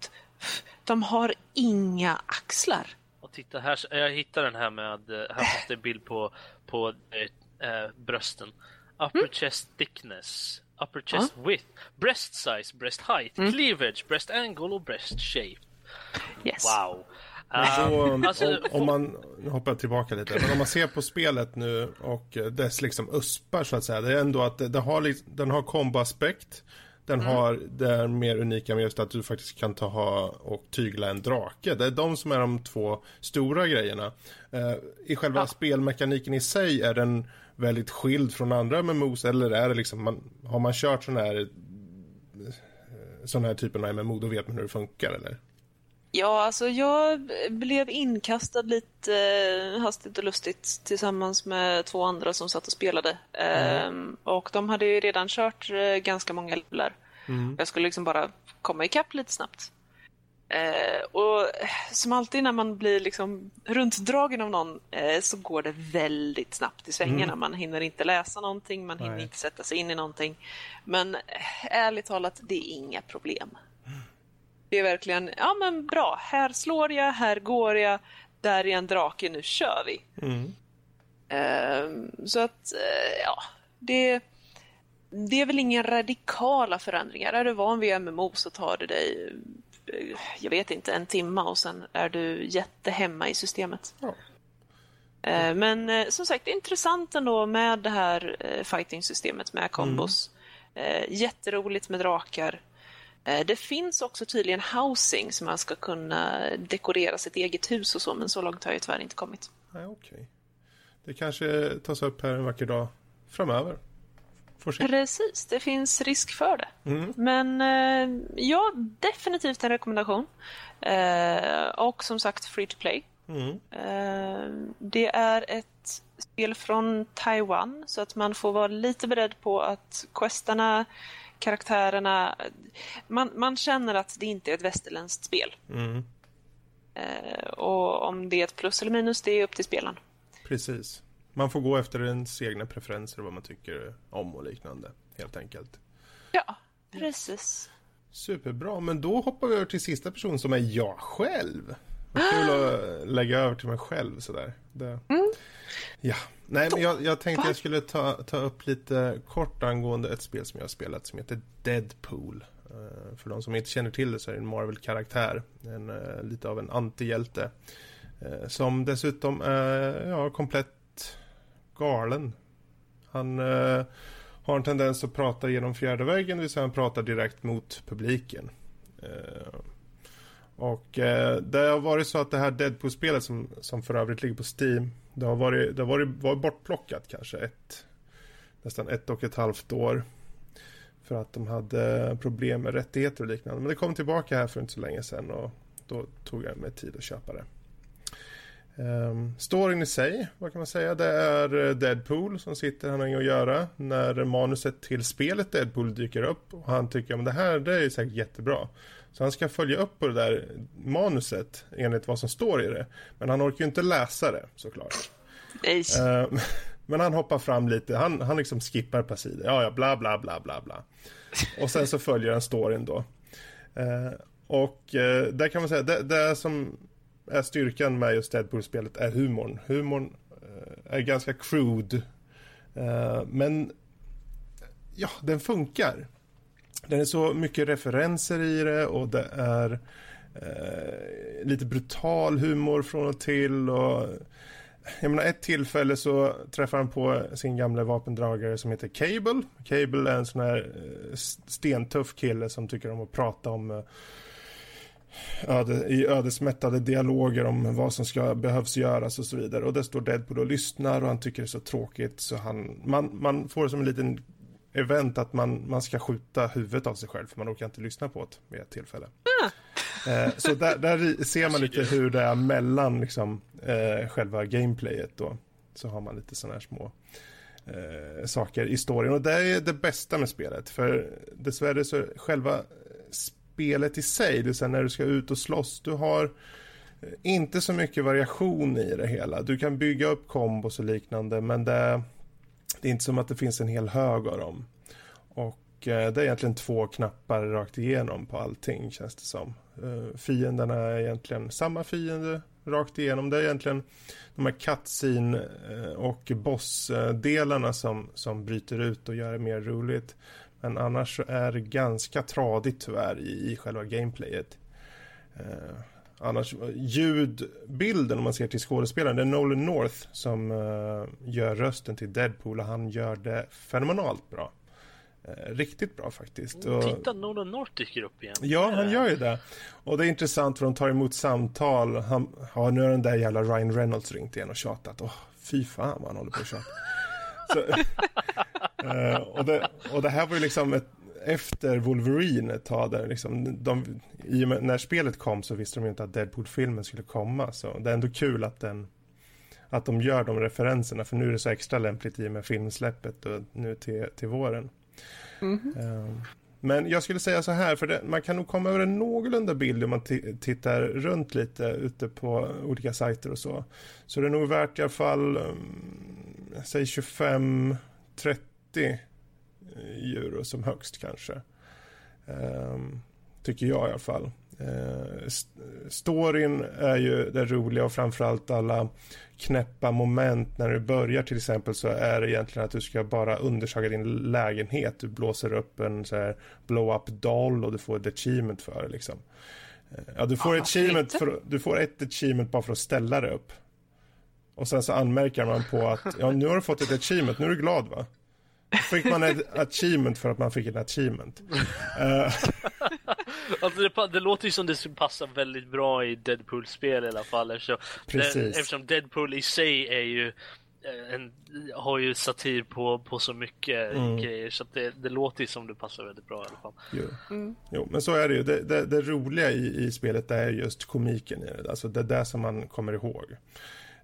de har inga axlar. Och titta här, jag hittar den här med, eh, här finns det en bild på, på äh, brösten. Upper mm. chest thickness, upper chest ja. width, breast size, breast height, mm. cleavage, breast angle och breast shape. Yes. Wow. Um, alltså, om, om, man, nu hoppar jag tillbaka lite, men om man ser på spelet nu och dess liksom uspar så att säga, det är ändå att det, det har, den har komboaspekt, den mm. har det mer unika med just att du faktiskt kan ta ha och tygla en drake. Det är de som är de två stora grejerna. Eh, I själva ja. spelmekaniken i sig är den väldigt skild från andra MMOs eller är det liksom, man, har man kört sån här eh, sån här typen av MMO då vet man hur det funkar eller? Ja, alltså jag blev inkastad lite eh, hastigt och lustigt tillsammans med två andra som satt och spelade. Mm. Ehm, och de hade ju redan kört eh, ganska många levlar. Mm. Jag skulle liksom bara komma ikapp lite snabbt. Eh, och som alltid när man blir liksom runtdragen av någon eh, så går det väldigt snabbt i svängarna. Mm. Man hinner inte läsa någonting, man hinner Nej. inte sätta sig in i någonting. Men ärligt talat, det är inga problem. Det är verkligen, ja men bra, här slår jag, här går jag, där är en drake, nu kör vi. Mm. Uh, så att, uh, ja, det, det är väl inga radikala förändringar. Är du van vid MMO så tar det dig, uh, jag vet inte, en timme och sen är du jättehemma i systemet. Ja. Uh, men som sagt, intressant ändå med det här fighting-systemet med kombos. Mm. jätteroligt med drakar. Eh, det finns också tydligen housing som man ska kunna dekorera sitt eget hus och så, men så långt har jag tyvärr inte kommit. Nej, okay. Det kanske tas upp här en vacker dag framöver. Precis, det finns risk för det. Mm. Men eh, ja, definitivt en rekommendation. Eh, och som sagt, free to play. Mm. Det är ett spel från Taiwan, så att man får vara lite beredd på att questarna karaktärerna. Man, man känner att det inte är ett västerländskt spel. Mm. Eh, och om det är ett plus eller minus, det är upp till spelaren. Precis. Man får gå efter ens egna preferenser och vad man tycker om och liknande, helt enkelt. Ja, precis. Superbra, men då hoppar vi över till sista person som är jag själv. Kul att lägga över till mig själv sådär. Det... Mm. Ja, nej men jag, jag tänkte jag skulle ta, ta upp lite kort angående ett spel som jag har spelat som heter Deadpool. Uh, för de som inte känner till det så är det en Marvel-karaktär. En, uh, lite av en antihjälte. Uh, som dessutom är ja, komplett galen. Han har en tendens att prata genom fjärde väggen, det vill säga han pratar direkt mot publiken. Och eh, det har varit så att det här Deadpool-spelet som, som för övrigt ligger på Steam. Det har varit, det har varit, varit bortplockat kanske ett, nästan ett och ett halvt år. För att de hade problem med rättigheter och liknande. Men det kom tillbaka här för inte så länge sedan och då tog jag mig tid att köpa det. Um, storyn i sig, vad kan man säga? Det är Deadpool som sitter, han har inget att göra. När manuset till spelet Deadpool dyker upp och han tycker att det här det är säkert jättebra. Så han ska följa upp på det där manuset enligt vad som står i det. Men han orkar ju inte läsa det såklart. Uh, <laughs> Men han hoppar fram lite, han, han liksom skippar ett par sidor. Ja, ja, bla, bla, bla, bla, bla. Och sen så följer han storyn då. Eh, och eh, där kan man säga, det, det som är styrkan med just Deadpool-spelet är humorn. Humorn eh, är ganska crude. Eh, men ja, den funkar. Det är så mycket referenser i det och det är eh, lite brutal humor från och till. Och, jag menar, ett tillfälle så träffar han på sin gamla vapendragare som heter Cable. Cable är en sån här eh, stentuff kille som tycker om att prata om eh, öde, i ödesmättade dialoger om vad som ska behövs göras och så vidare. Och där står Deadpool och lyssnar och han tycker det är så tråkigt så han, man, man får det som en liten event att man, man ska skjuta huvudet av sig själv för man orkar inte lyssna på det vid ett tillfälle. Ah. Eh, så där, där, ser man lite hur det är mellan liksom, eh, själva gameplayet då. Så har man lite sådana här små eh, saker i storyn. Och det är det bästa med spelet. För dessvärre så själva spelet i sig, det säga när du ska ut och slåss, du har eh, inte så mycket variation i det hela. Du kan bygga upp kombos och liknande men det, det är inte som att det finns en hel hög av dem. Och eh, det är egentligen två knappar rakt igenom på allting känns det som. Eh, fienderna är egentligen samma fiende rakt igenom. Det är egentligen de här cutscene eh, och bossdelarna som, som bryter ut och gör det mer roligt. Men annars så är det ganska tradigt tyvärr i, i själva gameplayet. Eh, annars, ljudbilden om man ser till skådespelaren, det är Nolan North som eh, gör rösten till Deadpool och han gör det fenomenalt bra. Eh, riktigt bra faktiskt. Och... Titta, Nolan North dyker upp igen. Ja, han gör ju det. Och det är intressant för de tar emot samtal. Han, ja, nu har den där jävla Ryan Reynolds ringt igen och tjatat. Åh, fy fan vad han håller på att tjata. Så, uh, <laughs> och, det, och det här var ju liksom ett, efter Wolverine ett tag där liksom, de, i med, när spelet kom så visste de ju inte att Deadpool-filmen skulle komma så det är ändå kul att den att de gör de referenserna för nu är det så extra lämpligt i och med filmsläppet och nu till, till våren. Mm uh, men jag skulle säga så här, för det, man kan nog komma över en någorlunda bild om man tittar runt lite ute på olika sajter och så. Så det är nog värt i alla fall, um, säg 25-30 euro som högst kanske. Um, tycker jag i alla fall. Uh, storyn är ju det roliga och framförallt alla knäppa moment när du börjar till exempel så är det egentligen att du ska bara undersöka din lägenhet. Du blåser upp en så här blow-up doll och du får ett achievement för det liksom. Eh, ja, du får, ah, achievement för, du får ett achievement bara för att ställa det upp. Och sen så anmärker man på att ja, nu har du fått ett achievement, nu är du glad va? Fick man ett achievement för att man fick ett achievement. uh. <laughs> alltså det, det, låter ju som det skulle passa väldigt bra i Deadpool-spel i alla fall. Eftersom, Precis. Det, eftersom Deadpool i sig är ju eh, en, har ju satir på, på så mycket mm. grejer så det, det låter ju som det passar väldigt bra i alla fall. Jo, mm. jo men så är det ju. Det, det, det roliga i, i spelet är just komiken i det. Alltså det är det som man kommer ihåg.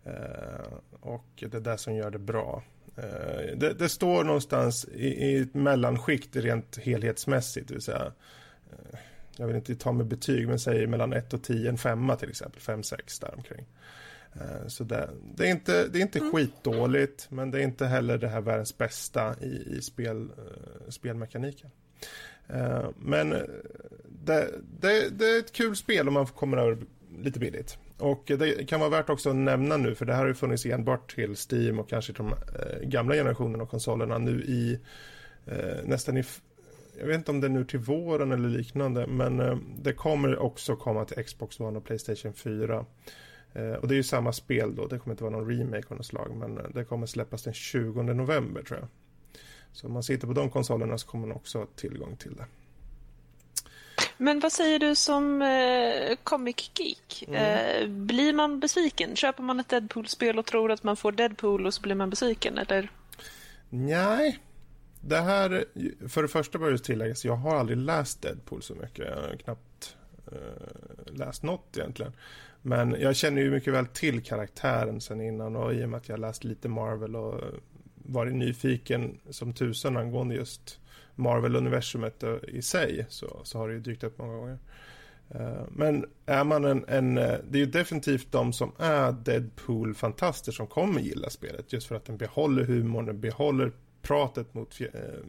Uh, och det är det som gör det bra. Eh, det, det, står någonstans i, i ett mellanskikt rent helhetsmässigt, det vill säga eh, jag vill inte ta med betyg, men säger mellan 1 och 10, en femma till exempel, 5-6 däromkring. Eh, så det, det, är inte, det är inte mm. skitdåligt, men det är inte heller det här världens bästa i, i spel, spelmekaniken. Men det, det, det är ett kul spel om man kommer över lite billigt. Och det kan vara värt också att nämna nu, för det här har ju funnits enbart till Steam och kanske de eh, gamla generationerna av konsolerna nu i eh, nästan i jag vet inte om det är nu till våren eller liknande, men eh, det kommer också komma till Xbox One och Playstation 4. Och det är ju samma spel då, det kommer inte vara någon remake av något slag, men det kommer släppas den 20 november tror jag. Så om man sitter på de konsolerna så kommer man också ha tillgång till det. Men vad säger du som eh, comic geek? Mm. Eh, blir man besviken? Köper man ett Deadpool-spel och tror att man får Deadpool och så blir man besviken, eller? Nej. Det här, för det första bör det tilläggas, jag har aldrig läst Deadpool så mycket. Jag har knappt eh, läst något egentligen. Men jag känner ju mycket väl till karaktären sen innan och i och med att jag läst lite Marvel och varit nyfiken som tusen angående just Marvel-universumet i sig så, så har det ju dykt upp många gånger. Eh, men är man en, en, det är ju definitivt de som är Deadpool-fantaster som kommer gilla spelet. Just för att den behåller humorn, den behåller pratet mot,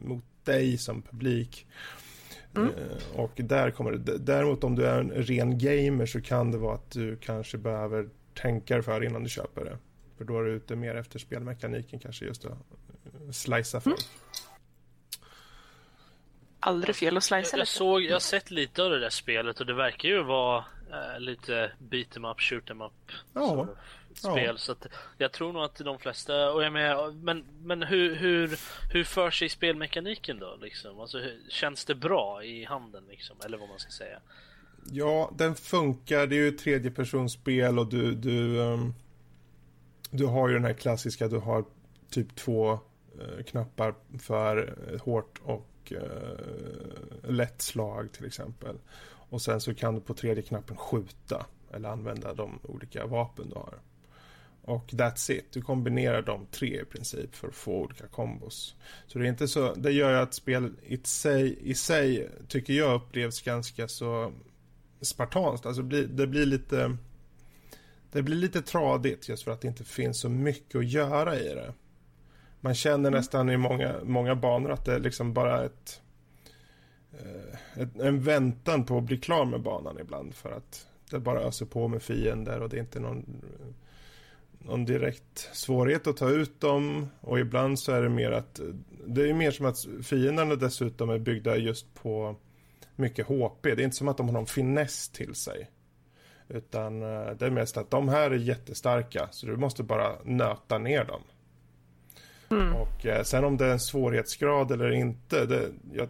mot dig som publik. Mm. Och där kommer det, däremot om du är en ren gamer så kan det vara att du kanske behöver tänka dig för innan du köper det. För då är du ute mer efter spelmekaniken kanske just att eh, slicea folk. Mm. Aldrig fel att slicea jag, såg, jag har sett lite av det där spelet och det verkar ju vara äh, lite beat em up, shoot em up ja. spel. Ja. Så att jag tror nog att de flesta, och jag med, men, men hur, hur, hur för sig spelmekaniken då? Liksom? Alltså, hur, känns det bra i handen liksom? Eller vad man ska säga? Ja, den funkar. Det är ju tredjepersonsspel och du, du um du har ju den här klassiska, du har typ två eh, knappar för hårt och eh, lätt slag till exempel. Och sen så kan du på tredje knappen skjuta eller använda de olika vapen du har. Och that's it. Du kombinerar de tre i princip för att få olika kombos. Så det är inte så, det gör ju att spelet i sig, i sig tycker jag upplevs ganska så spartanskt. Alltså det blir lite det blir lite tradigt just för att det inte finns så mycket att göra i det. Man känner mm. nästan i många, många banor att det är liksom bara ett, eh, ett, en väntan på att bli klar med banan ibland för att det bara öser på med fiender och det är inte någon, någon direkt svårighet att ta ut dem och ibland så är det mer att det är mer som att fienderna dessutom är byggda just på mycket HP. Det är inte som att de har någon finess till sig. Utan eh, det är mest att de här är jättestarka så du måste bara nöta ner dem. Mm. Och eh, sen om det är en svårighetsgrad eller inte, det, jag,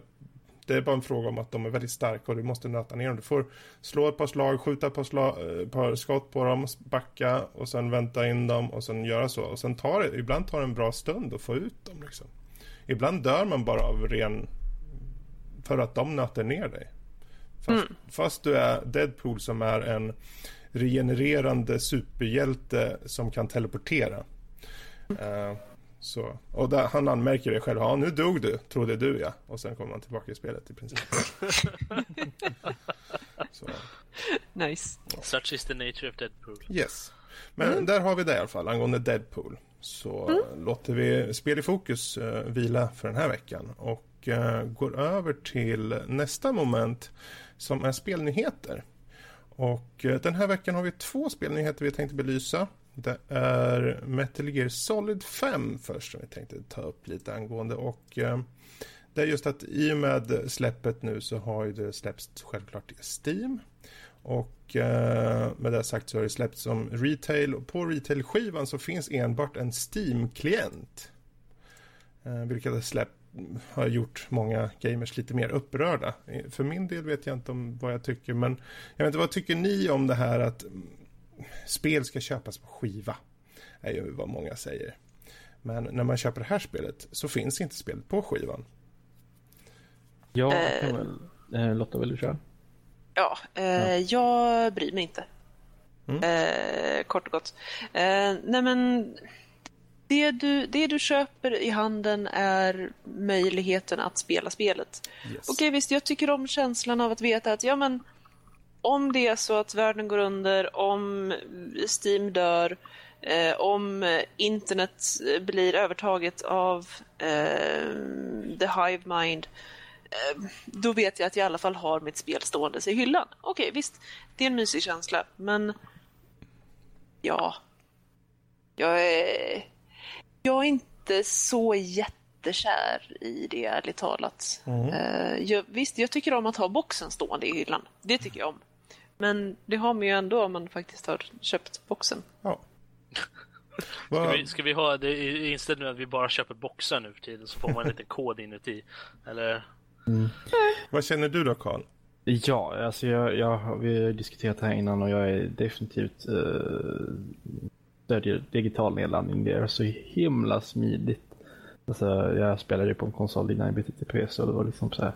det är bara en fråga om att de är väldigt starka och du måste nöta ner dem. Du får slå ett par slag, skjuta ett par, slag, eh, par skott på dem, backa och sen vänta in dem och sen göra så. Och sen tar det, ibland tar det en bra stund att få ut dem liksom. Ibland dör man bara av ren, för att de nöter ner dig. Fast, mm. fast du är Deadpool som är en regenererande superhjälte som kan teleportera. Uh, så. Och där, han anmärker det själv. Ja, nu dog du, trodde du ja. Och sen kommer han tillbaka i spelet i princip. <laughs> så. Nice. Such is the nature of Deadpool. Yes. Men mm. där har vi det i alla fall angående Deadpool. Så mm. låter vi Spel i fokus uh, vila för den här veckan. Och uh, går över till nästa moment som är spelnyheter. Och eh, den här veckan har vi två spelnyheter vi tänkte belysa. Det är Metal Gear Solid 5 först som vi tänkte ta upp lite angående. Och eh, det är just att i och med släppet nu så har ju det släppts självklart i Steam. Och eh, med det sagt så har det släppts som retail. Och på retail-skivan så finns enbart en Steam-klient. Eh, vilket har släppt har gjort många gamers lite mer upprörda. Eh, för min del vet jag inte om vad jag tycker, men jag vet inte, vad tycker ni om det här att spel ska köpas på skiva? är ju vad många säger. Men när man köper det här spelet så finns inte spelet på skivan. Ja, kan väl, eh, Lotta vill du köra? Ja, eh, ja, jag bryr mig inte. Mm. Eh, kort och gott. Eh, nej men det du, det du köper i handen är möjligheten att spela spelet. Yes. Okej, visst, jag tycker om känslan av att veta att ja, men om det är så att världen går under, om Steam dör, eh, om internet blir övertaget av eh, the hive mind, eh, då vet jag att jag i alla fall har mitt spel stående i hyllan. Okej, visst, det är en mysig känsla, men ja, jag är jag är inte så jättekär i det, ärligt talat. Mm. Uh, jag, visst, jag tycker om att ha boxen stående i hyllan. Det tycker jag om. Men det har man ju ändå om man faktiskt har köpt boxen. Ja. <laughs> Ska vi, ska vi ha det inställt att vi bara köper boxar nu för tiden så får man en liten kod inuti? Eller? Mm. Vad känner du då Karl? Ja, alltså jag, jag, vi har diskuterat det här innan och jag är definitivt uh, stödjer digital nedladdning. Det är så himla smidigt. Alltså, jag spelade ju på en konsol innan jag bytte till PC och det var liksom så här.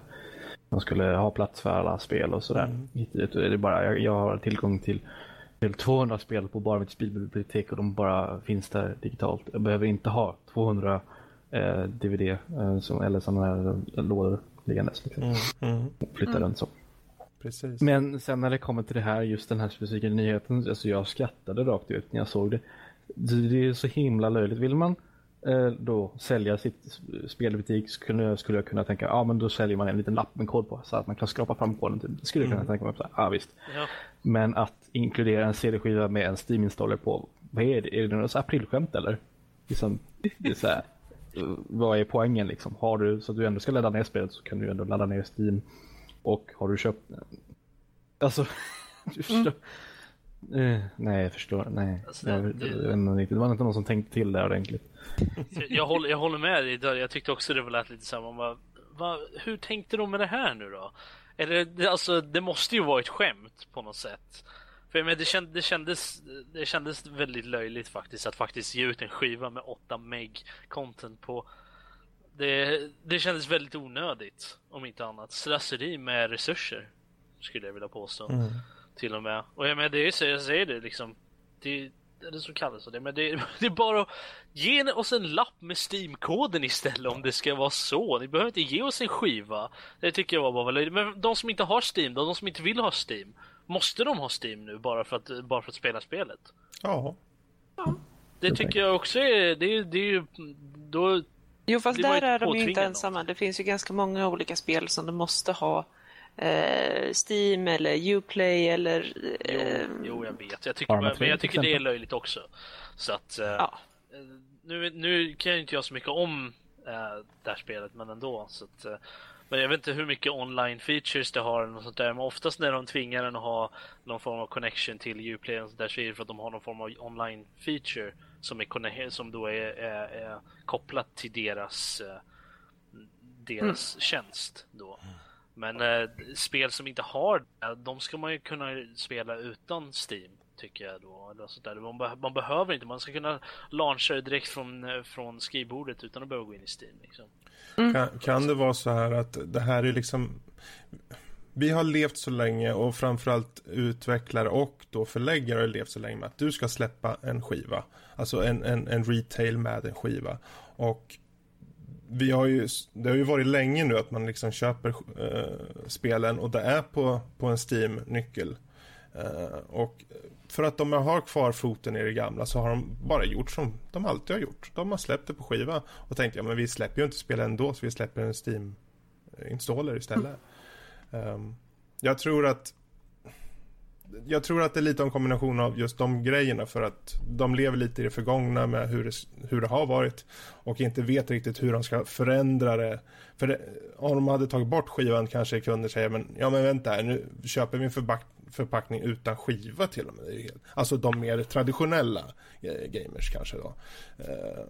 Man skulle ha plats för alla spel och sådär. Mm. Det är bara, jag, jag har tillgång till, till 200 spel på bara mitt spelbibliotek och de bara finns där digitalt. Jag behöver inte ha 200 eh, DVD eh, som, eller sådana här lådor liggandes. Liksom. Mm. Mm. Flytta mm. runt så. precis. Men sen när det kommer till det här, just den här specifika nyheten, alltså jag skrattade rakt ut när jag såg det. Det är så himla löjligt. Vill man eh, då sälja sitt spelbutik så skulle jag, skulle jag kunna tänka, ja ah, men då säljer man en liten lapp med kod på så att man kan skrapa fram koden. Typ. Det skulle jag kunna tänka mig. Ja ah, visst. Ja. Men att inkludera en CD-skiva med en Steam-installer på, vad är det? Är det något aprilskämt eller? Liksom, det är så här, eh, vad är poängen liksom? Har du, så att du ändå ska ladda ner spelet så kan du ändå ladda ner Steam. Och har du köpt, alltså, <laughs> du förstår. Eh, nej, jag förstår. Nej, Alltså, det- jag, det- det var inte någon som tänkte till där ordentligt. Jag håller, jag håller med dig där. Jag tyckte också det var lät lite samma. Vad, vad, hur tänkte de med det här nu då? Eller det, alltså, det måste ju vara ett skämt på något sätt. För menar, det, känd, det, kändes, det kändes väldigt löjligt faktiskt att faktiskt ge ut en skiva med 8 meg content på. Det, det kändes väldigt onödigt om inte annat. Slöseri med resurser skulle jag vilja påstå. Mm. Till och med. Och jag menar, det är ju så jag säger det liksom. Det, det är det som kallas för det. Men det, <laughs> det är bara att ge oss en lapp med Steam-koden istället om det ska vara så. Ni behöver inte ge oss en skiva. Det tycker jag var bara väldigt... Men de som inte har Steam då, de som inte vill ha Steam. Måste de ha Steam nu bara för att, bara för att spela spelet? Ja, Det tycker jag också är... Det det är ju... Då, Jo, fast där är de ju inte något. ensamma. Det finns ju ganska många olika spel som du måste ha. Eh, Steam eller Uplay eller... jo, Eh, jo, jag vet. Jag tycker, men 3 jag tycker det är löjligt också. Så att... eh, Ja. Eh, Nu, nu kan jag inte jag så mycket om det här spelet, men ändå. Så att, men jag vet inte hur mycket online features det har eller något sånt där. Men oftast när de tvingar en att ha någon form av connection till Uplay och sånt där så är det för att de har någon form av online feature som, är, som då är, är, är kopplat till deras, deras tjänst. Då. Men eh, spel som inte har det, de ska man ju kunna spela utan Steam. Tycker jag då. Eller sånt där. Man, be- man behöver inte, man ska kunna launcha det direkt från, eh, från skrivbordet utan att behöva gå in i Steam. Liksom. Kan, kan det vara så här att det här är liksom Vi har levt så länge och framförallt utvecklare och då förläggare har levt så länge med att du ska släppa en skiva. Alltså en, en, en retail med en skiva. Och vi har ju, det har ju varit länge nu att man liksom köper eh, spelen och det är på, på en Steam-nyckel. Eh, och för att de har kvar foten i det gamla så har de bara gjort som de alltid har gjort. De har släppt det på skiva och tänkte ja men vi släpper ju inte spel ändå så vi släpper en Steam-installer istället. Ehm, jag tror att jag tror att det är lite en kombination av just de grejerna för att de lever lite i det förgångna med hur det, hur det har varit och inte vet riktigt hur de ska förändra det. För det, om de hade tagit bort skivan kanske kunder säger men ja men vänta här, nu köper vi en förback, förpackning utan skiva till och med. Alltså de mer traditionella eh, gamers kanske då. Eh,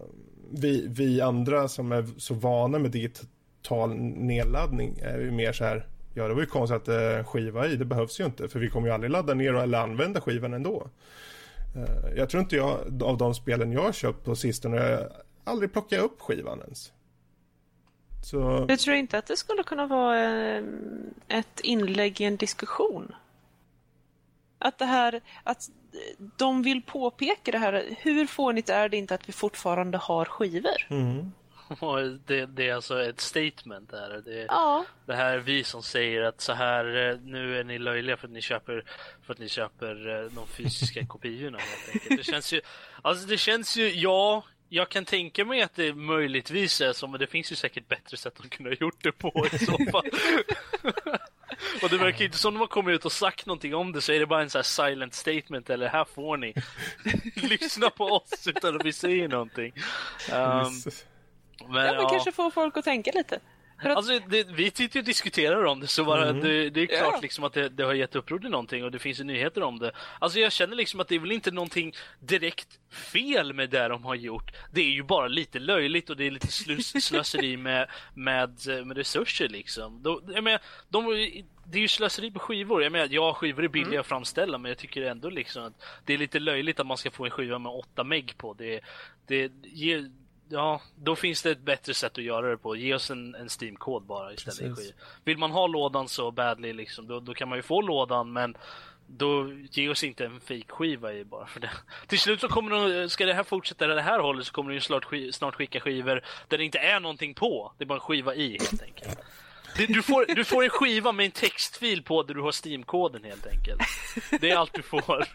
vi, vi andra som är så vana med digital nedladdning är ju mer så här Ja, det var ju konstigt att eh, skiva i, det behövs ju inte för vi kommer ju aldrig ladda ner eller använda skivan ändå. Eh, jag tror inte jag, av de spelen jag har köpt på sistone, jag aldrig plockat upp skivan ens. Så, Jag tror inte att det skulle kunna vara eh, ett inlägg i en diskussion. Att det här, att de vill påpeka det här, hur fånigt är det inte att vi fortfarande har skivor? mm, <laughs> Och det, det är alltså ett statement där. Det, Ja, det här är vi som säger att så här, eh, nu är ni löjliga för att ni köper, för att ni köper eh, de fysiska <laughs> kopiorna helt enkelt. Det känns ju, alltså det känns ju, ja, jag kan tänka mig att det möjligtvis är så, men det finns ju säkert bättre sätt att kunna ha gjort det på i så <laughs> fall. Och det verkar inte som de har kommit ut och sagt någonting om det så är det bara en sån här silent statement eller här får ni. Lyssna på oss utan att vi säger någonting. Um. Men, ja men ja. kanske få folk att tänka lite. Att, Alltså, det, vi sitter ju och diskuterar om det, så bara, det, det är klart Ja. liksom att det, det har gett uppror till någonting och det finns ju nyheter om det. Alltså jag känner liksom att det är väl inte någonting direkt fel med det de har gjort. Det är ju bara lite löjligt och det är lite slus, <laughs> slöseri med, med, med resurser liksom. De, jag menar, de, det är ju slöseri på skivor. Jag menar, ja, skivor är billiga att framställa, men jag tycker ändå liksom att det är lite löjligt att man ska få en skiva med 8 meg på. Det, det ger, Ja, då finns det ett bättre sätt att göra det på. Ge oss en, en Steam-kod bara istället. Precis. Vill man ha lådan så badly liksom, då, då kan man ju få lådan men då ge oss inte en fake-skiva i bara för det. Till slut så kommer de, ska det här fortsätta det här hållet så kommer de ju snart, sk- snart skicka skivor där det inte är någonting på. Det är bara en skiva i helt enkelt. Du får, du får en skiva med en textfil på där du har Steam-koden helt enkelt. Det är allt du får.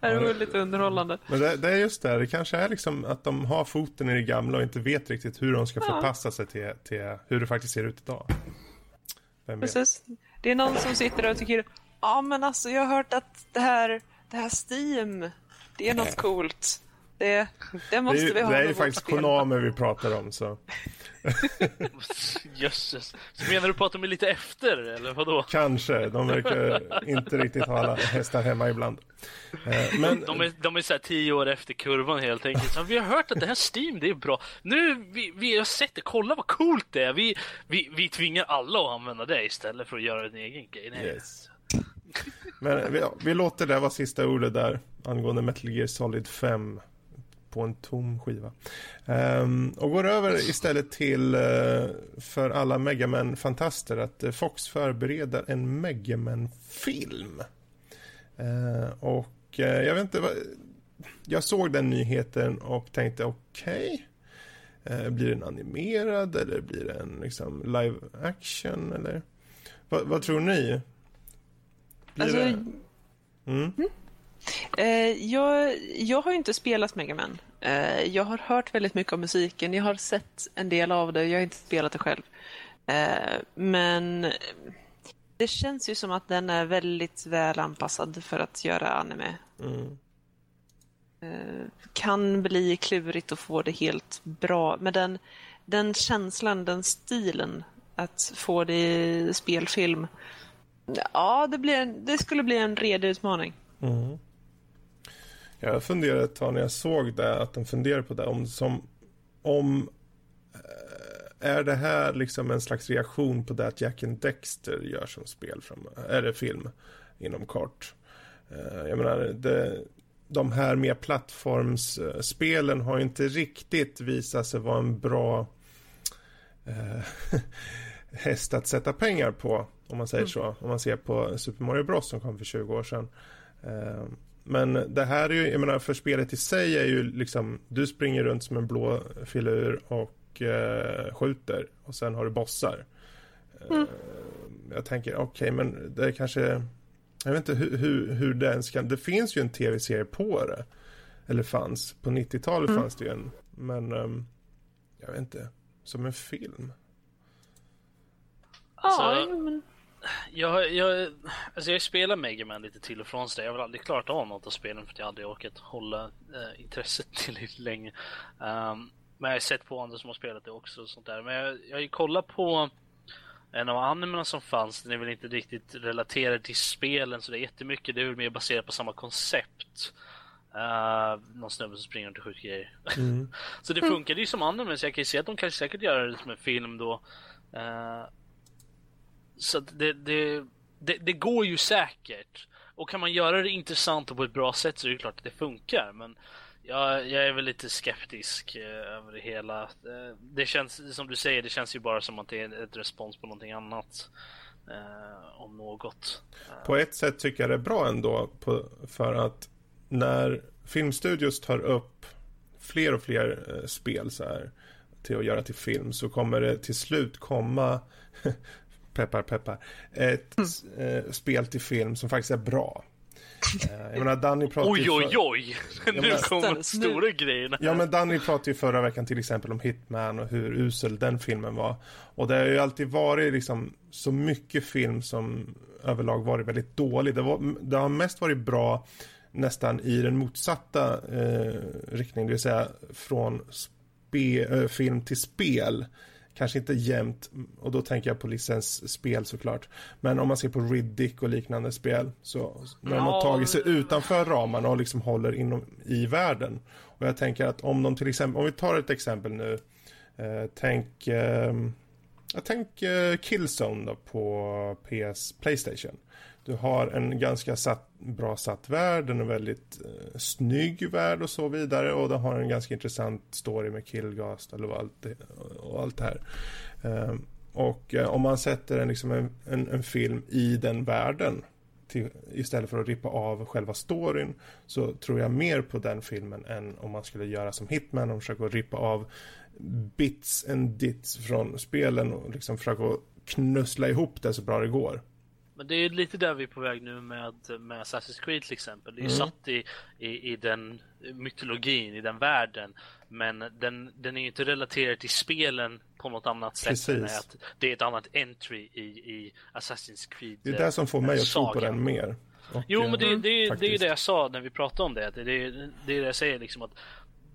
Det är väldigt underhållande. Men det, det, är just det, det kanske är liksom att de har foten i det gamla och inte vet riktigt hur de ska förpassa sig till, till hur det faktiskt ser ut idag. Vem Precis. Det är någon som sitter där och tycker, ja men alltså jag har hört att det här, det här Steam, det är något coolt. Det, det måste det är, vi ha Det är ju faktiskt Konami vi pratar om så. <laughs> Jösses. Så menar du på att de är lite efter eller vadå? Kanske. De verkar inte riktigt ha alla hästar hemma ibland. Eh, men... De är, de är så här tio år efter kurvan helt enkelt. Så vi har hört att det här Steam, det är bra. Nu, vi, vi har sett det, kolla vad coolt det är. Vi, vi, vi tvingar alla att använda det istället för att göra en egen grej. Yes. Men vi, vi låter det vara sista ordet där angående Metal Gear Solid 5 på en tom skiva. Um, och går över istället till uh, för alla Megaman-fantaster att uh, Fox förbereder en Megaman-film. Uh, och jag vet inte vad... Jag såg den nyheten och tänkte okej. Okay. blir den animerad eller blir den liksom live action eller? Va, vad tror ni? Blir alltså... det... Mm? Mm? Eh, jag, jag har inte spelat Mega Man. Eh, jag har hört väldigt mycket om musiken. Jag har sett en del av det. Jag har inte spelat det själv. Eh, men det känns ju som att den är väldigt väl anpassad för att göra anime. Mm. Kan bli klurigt att få det helt bra. Men den, den känslan, den stilen att få det i spelfilm. Ja, det, blir en, det skulle bli en redig utmaning. Mm. Jag funderade ett tag när jag såg det, att de funderade på det, om, som, om eh, är det här liksom en slags reaktion på det att Jack and Dexter gör som spel, från, är det film inom kort? Eh, jag menar, det, de här mer plattformsspelen har inte riktigt visat sig vara en bra eh, <laughs> häst att sätta pengar på, om man säger mm. så. Om man ser på Super Mario Bros som kom för 20 år sedan. Eh, men det här är ju, jag menar för spelet i sig är ju liksom, du springer runt som en blå filur och eh, skjuter och sen har du bossar. Mm. Eh, jag tänker, okej okay, men det är kanske, jag vet inte hur, hur, hur det ens kan, det finns ju en tv-serie på det. Eller fanns, på 90-talet mm. fanns det ju en, men um, jag vet inte, som en film. Ja, alltså, men jag, jag, alltså jag spelar Mega Man lite till och från så Jag har väl aldrig klarat av något av spelen för att jag aldrig orkat hålla eh, intresset <laughs> tillräckligt länge. Um, men jag har sett på andra som har spelat det också och sånt där. Men jag, jag har ju kollat på en av animerna som fanns. Den är väl inte riktigt relaterad till spelen så det är jättemycket. Det är väl mer baserat på samma koncept. Uh, någon snubbe som springer runt och skjuter grejer. Mm. <laughs> så det funkade ju som anime så jag kan ju se att de kan säkert göra det som en film då. Uh, så det, det, det, det, går ju säkert. Och kan man göra det intressant och på ett bra sätt så är det klart att det funkar. Men jag, jag är väl lite skeptisk eh, över det hela. Eh, det känns, som du säger, det känns ju bara som att det är ett respons på någonting annat. Eh, om något. Eh. På ett sätt tycker jag det är bra ändå. På, för att när filmstudios tar upp fler och fler eh, spel så här till att göra till film så kommer det till slut komma <laughs> peppar peppar, ett mm. eh, spel till film som faktiskt är bra. Eh, jag menar Danny pratade Oj oj oj! nu menar, kommer de stora grejerna. Ja men Danny pratade ju förra veckan till exempel om Hitman och hur usel den filmen var. Och det har ju alltid varit liksom så mycket film som överlag varit väldigt dålig. Det, var, det har mest varit bra nästan i den motsatta eh, riktningen, det vill säga från spe, äh, film till spel kanske inte jämnt och då tänker jag på licensspel såklart. Men om man ser på Riddick och liknande spel så när de har tagit sig utanför ramarna och liksom håller inom i världen. Och jag tänker att om de till exempel, om vi tar ett exempel nu, eh, tänk eh, jag tänker Killzone då på PS Playstation. Du har en ganska satt, bra satt värld, den är väldigt eh, snygg värld och så vidare och den har en ganska intressant story med Killgast och allt det, och allt det här. Eh, och eh, om man sätter en, liksom en, en, en, film i den världen till, istället för att rippa av själva storyn så tror jag mer på den filmen än om man skulle göra som Hitman och försöka rippa av bits and dits från spelen och liksom försöka knussla ihop det så bra det går. Men det är lite där vi är på väg nu med, med Assassin's Creed till exempel. Det är mm. satt i, i, i den mytologin, i den världen. Men den, den är ju inte relaterad till spelen på något annat sätt Precis. än att det är ett annat entry i, i Assassin's Creed. Det är det som får mig att tro på den mer. Och, jo, men det, det, det är ju det jag sa när vi pratade om det. Det, det, det är det jag säger liksom att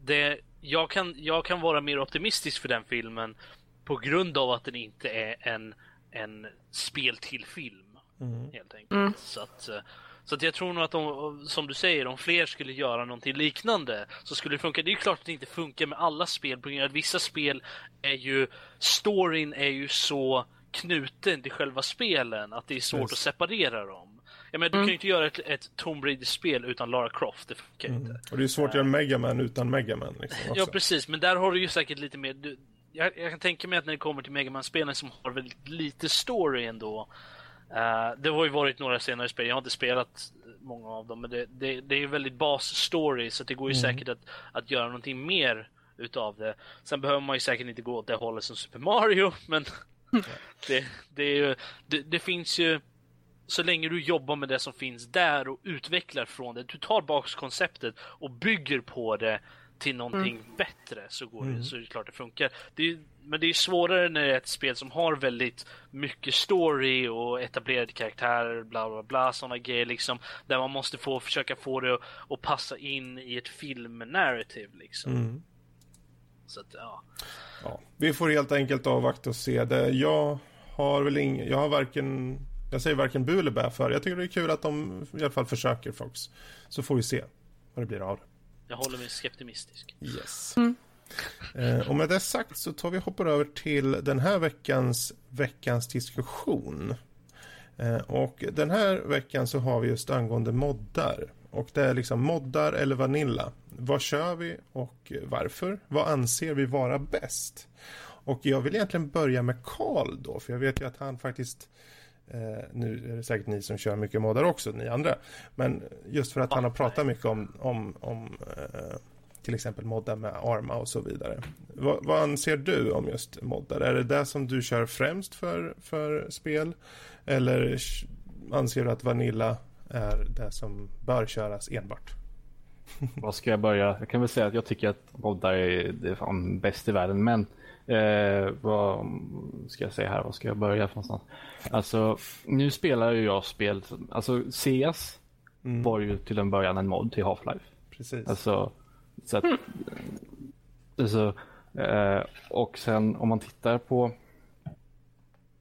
det, jag, kan, jag kan vara mer optimistisk för den filmen på grund av att den inte är en, en spel till film. Mm. Helt enkelt. Mm. Så, att, eh, så att jag tror nog att de, som du säger, om fler skulle göra någonting liknande så skulle det funka. Det är klart att det inte funkar med alla spel på grund av att vissa spel är ju, storyn är ju så knuten till själva spelen att det är svårt yes. att separera dem. Jag menar, du mm. kan ju inte göra ett, ett Tomb Raider-spel utan Lara Croft, det funkar mm. inte. Och det är svårt att göra Megaman utan Megaman. Liksom, ja, precis, men där har du ju säkert lite mer... Du, jag, jag, kan tänka mig att när det kommer till Megaman-spelen som har väldigt lite story ändå Uh, det har ju varit några senare spel, jag har inte spelat många av dem, men det, det, det är ju väldigt bas-story så det går ju mm. säkert att, att göra någonting mer utav det. Sen behöver man ju säkert inte gå åt det hållet som Super Mario, <laughs> men <laughs> det, det, är ju, det, det, finns ju så länge du jobbar med det som finns där och utvecklar från det, du tar bak konceptet och bygger på det till någonting mm. bättre så går mm. det, så är det klart det funkar. Det är, men det är svårare när det är ett spel som har väldigt mycket story och etablerade karaktärer, bla bla bla, sådana grejer liksom. Där man måste få, försöka få det att, att passa in i ett filmnarrativ liksom. Mm. Så att, ja. ja. Vi får helt enkelt avvakta och se det. Jag har väl ingen, jag har varken, jag säger varken bu eller bä för. Jag tycker det är kul att de i alla fall försöker Fox. Så får vi se vad det blir av det. Jag håller mig skeptimistisk. Yes. Mm. Eh, och med det sagt så tar vi hoppar över till den här veckans, veckans diskussion. Eh, och den här veckan så har vi just angående moddar. Och det är liksom moddar eller Vanilla. Vad kör vi och varför? Vad anser vi vara bäst? Och jag vill egentligen börja med Karl då, för jag vet ju att han faktiskt Eh, nu är det säkert ni som kör mycket moddar också, ni andra. Men just för att han har pratat mycket om, om, om eh, till exempel moddar med Arma och så vidare. Va, vad anser du om just moddar? Är det det som du kör främst för, för spel? Eller anser du att Vanilla är det som bör köras enbart? Vad ska jag börja? Jag kan väl säga att jag tycker att moddar är, det är fan bäst i världen, men Eh, vad ska jag säga här? Vad ska jag börja för någonstans? Alltså, nu spelar ju jag spel, alltså CS mm. var ju till en början en mod till Half-Life. Precis. Alltså, så att, mm. alltså, eh, och sen om man tittar på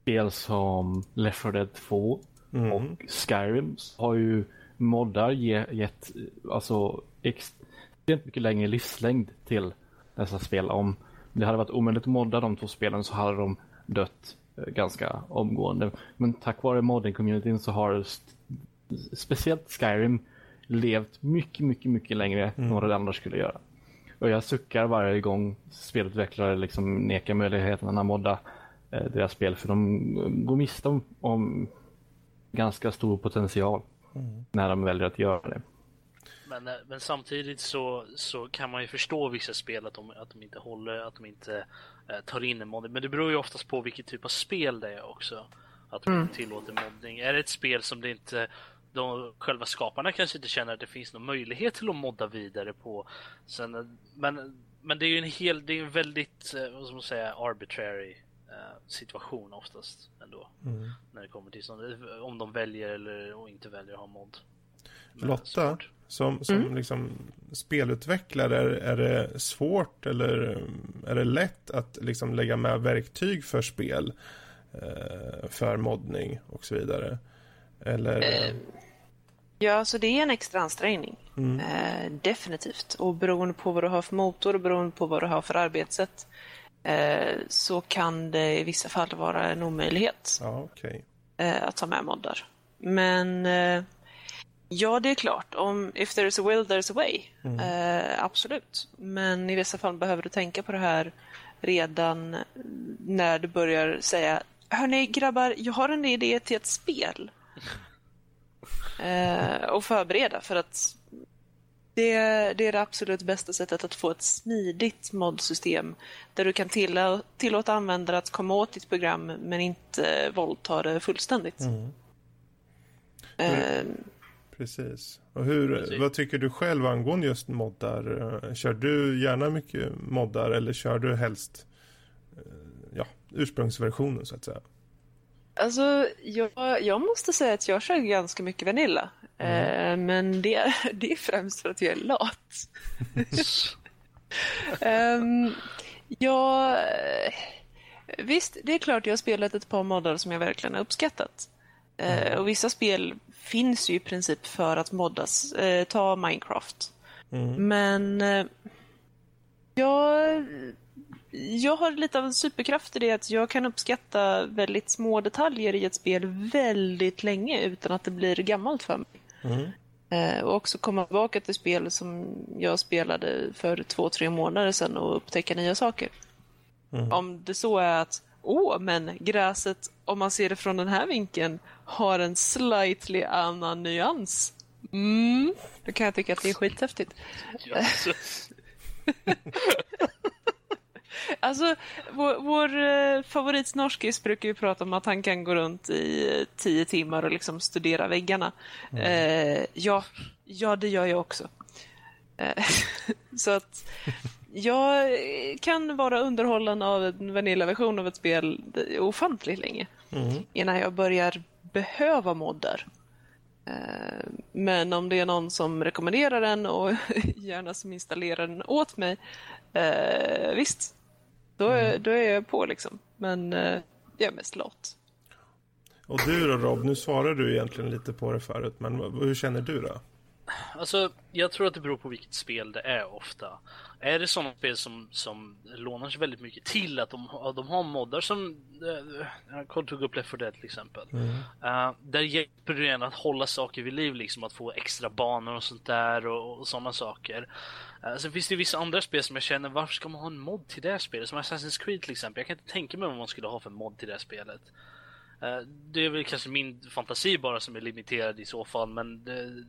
spel som Left 4 Dead 2 mm. och Skyrim har ju moddar ge, gett alltså extremt mycket längre livslängd till dessa spel. Om det hade varit omöjligt att modda de två spelen så hade de dött eh, ganska omgående. Men tack vare modding-communityn så har speciellt Skyrim levt mycket, mycket, mycket längre mm. än vad det andra skulle göra. Och jag suckar varje gång spelutvecklare liksom nekar möjligheten att modda eh, deras spel för de går miste om, om ganska stor potential mm. när de väljer att göra det. Men, eh, men samtidigt så, så kan man ju förstå vissa spel att de, att de inte håller, att de inte eh, tar in en modding. Men det beror ju oftast på vilket typ av spel det är också. Att de mm. tillåter modding. Är det ett spel som det inte de själva skaparna kanske inte känner att det finns någon möjlighet till att modda vidare på. Sen, eh, men, men det är ju en hel, det är en väldigt, eh, vad ska man säga, arbitrary situation oftast ändå. Mm. När det kommer till sånt, om de väljer eller inte väljer att ha mod. Lotta, som, som mm. liksom spelutvecklare, är det svårt eller är det lätt att liksom lägga med verktyg för spel? Eh, för moddning och så vidare? Eller? Eh, ja, så det är en extra ansträngning. Mm. Eh, definitivt. Och beroende på vad du har för motor och beroende på vad du har för arbetssätt så kan det i vissa fall vara en omöjlighet ja, okay. Att ta med moddar. Men Ja, det är klart. Om if there's a will, there's a way. Mm. Eh, absolut. Men i vissa fall behöver du tänka på det här redan när du börjar säga Hörni grabbar, jag har en idé till ett spel. eh, och förbereda för att det, det är det absolut bästa sättet att få ett smidigt modsystem där du kan tilla, tillåta användare att komma åt ditt program men inte våldta det fullständigt. Mm. Uh, Precis. Och hur, Precis. vad tycker du själv angående just moddar? Kör du gärna mycket moddar eller kör du helst eh, ja, ursprungsversionen så att säga? Alltså, jag, jag måste säga att jag kör ganska mycket Vanilla. Mm. Eh, men det, <laughs> det är främst för att jag är lat. <laughs> um, jag, visst, det är klart jag har spelat ett par moddar som jag verkligen har uppskattat. Eh, mm. och vissa spel finns ju i princip för att moddas. Eh, ta Minecraft. Mm. Men eh, jag, jag har lite av en superkraft i det att jag kan uppskatta väldigt små detaljer i ett spel väldigt länge utan att det blir gammalt för mig. Mm. Eh, och också komma tillbaka till spel som jag spelade för två, tre månader sedan och upptäcka nya saker. Mm. Om det så är att, åh, men gräset, om man ser det från den här vinkeln, har en slightly annan nyans. Mm, då kan jag tycka att det är skithäftigt. <laughs> Alltså, vår, vår eh, favoritsnorskis brukar ju prata om att han kan gå runt i eh, tio timmar och liksom studera väggarna. Mm. Eh, ja, ja, det gör jag också. Eh, <laughs> så att jag kan vara underhållen av en Vanilla-version av ett spel ofantligt länge mm. innan jag börjar behöva moddar. Eh, men om det är någon som rekommenderar den och <laughs> gärna som installerar den åt mig, eh, visst, då är, mm. då är jag på liksom. Men eh, jag är mest lat. Och du då Rob, nu svarar du egentligen lite på det förut, men hur känner du då? Alltså, jag tror att det beror på vilket spel det är ofta. Är det sådana spel som, som lånar sig väldigt mycket till att de, de har moddar som jag uh, tog upp Left 4 Dead till exempel. Mm. Uh, där hjälper det en att hålla saker vid liv, liksom att få extra banor och sånt där och, och sådana saker. Uh, sen finns det vissa andra spel som jag känner, varför ska man ha en mod till det spelet? Som Assassin's Creed till exempel. Jag kan inte tänka mig vad man skulle ha för mod till det spelet. Uh, det är väl kanske min fantasi bara som är limiterad i så fall, men det,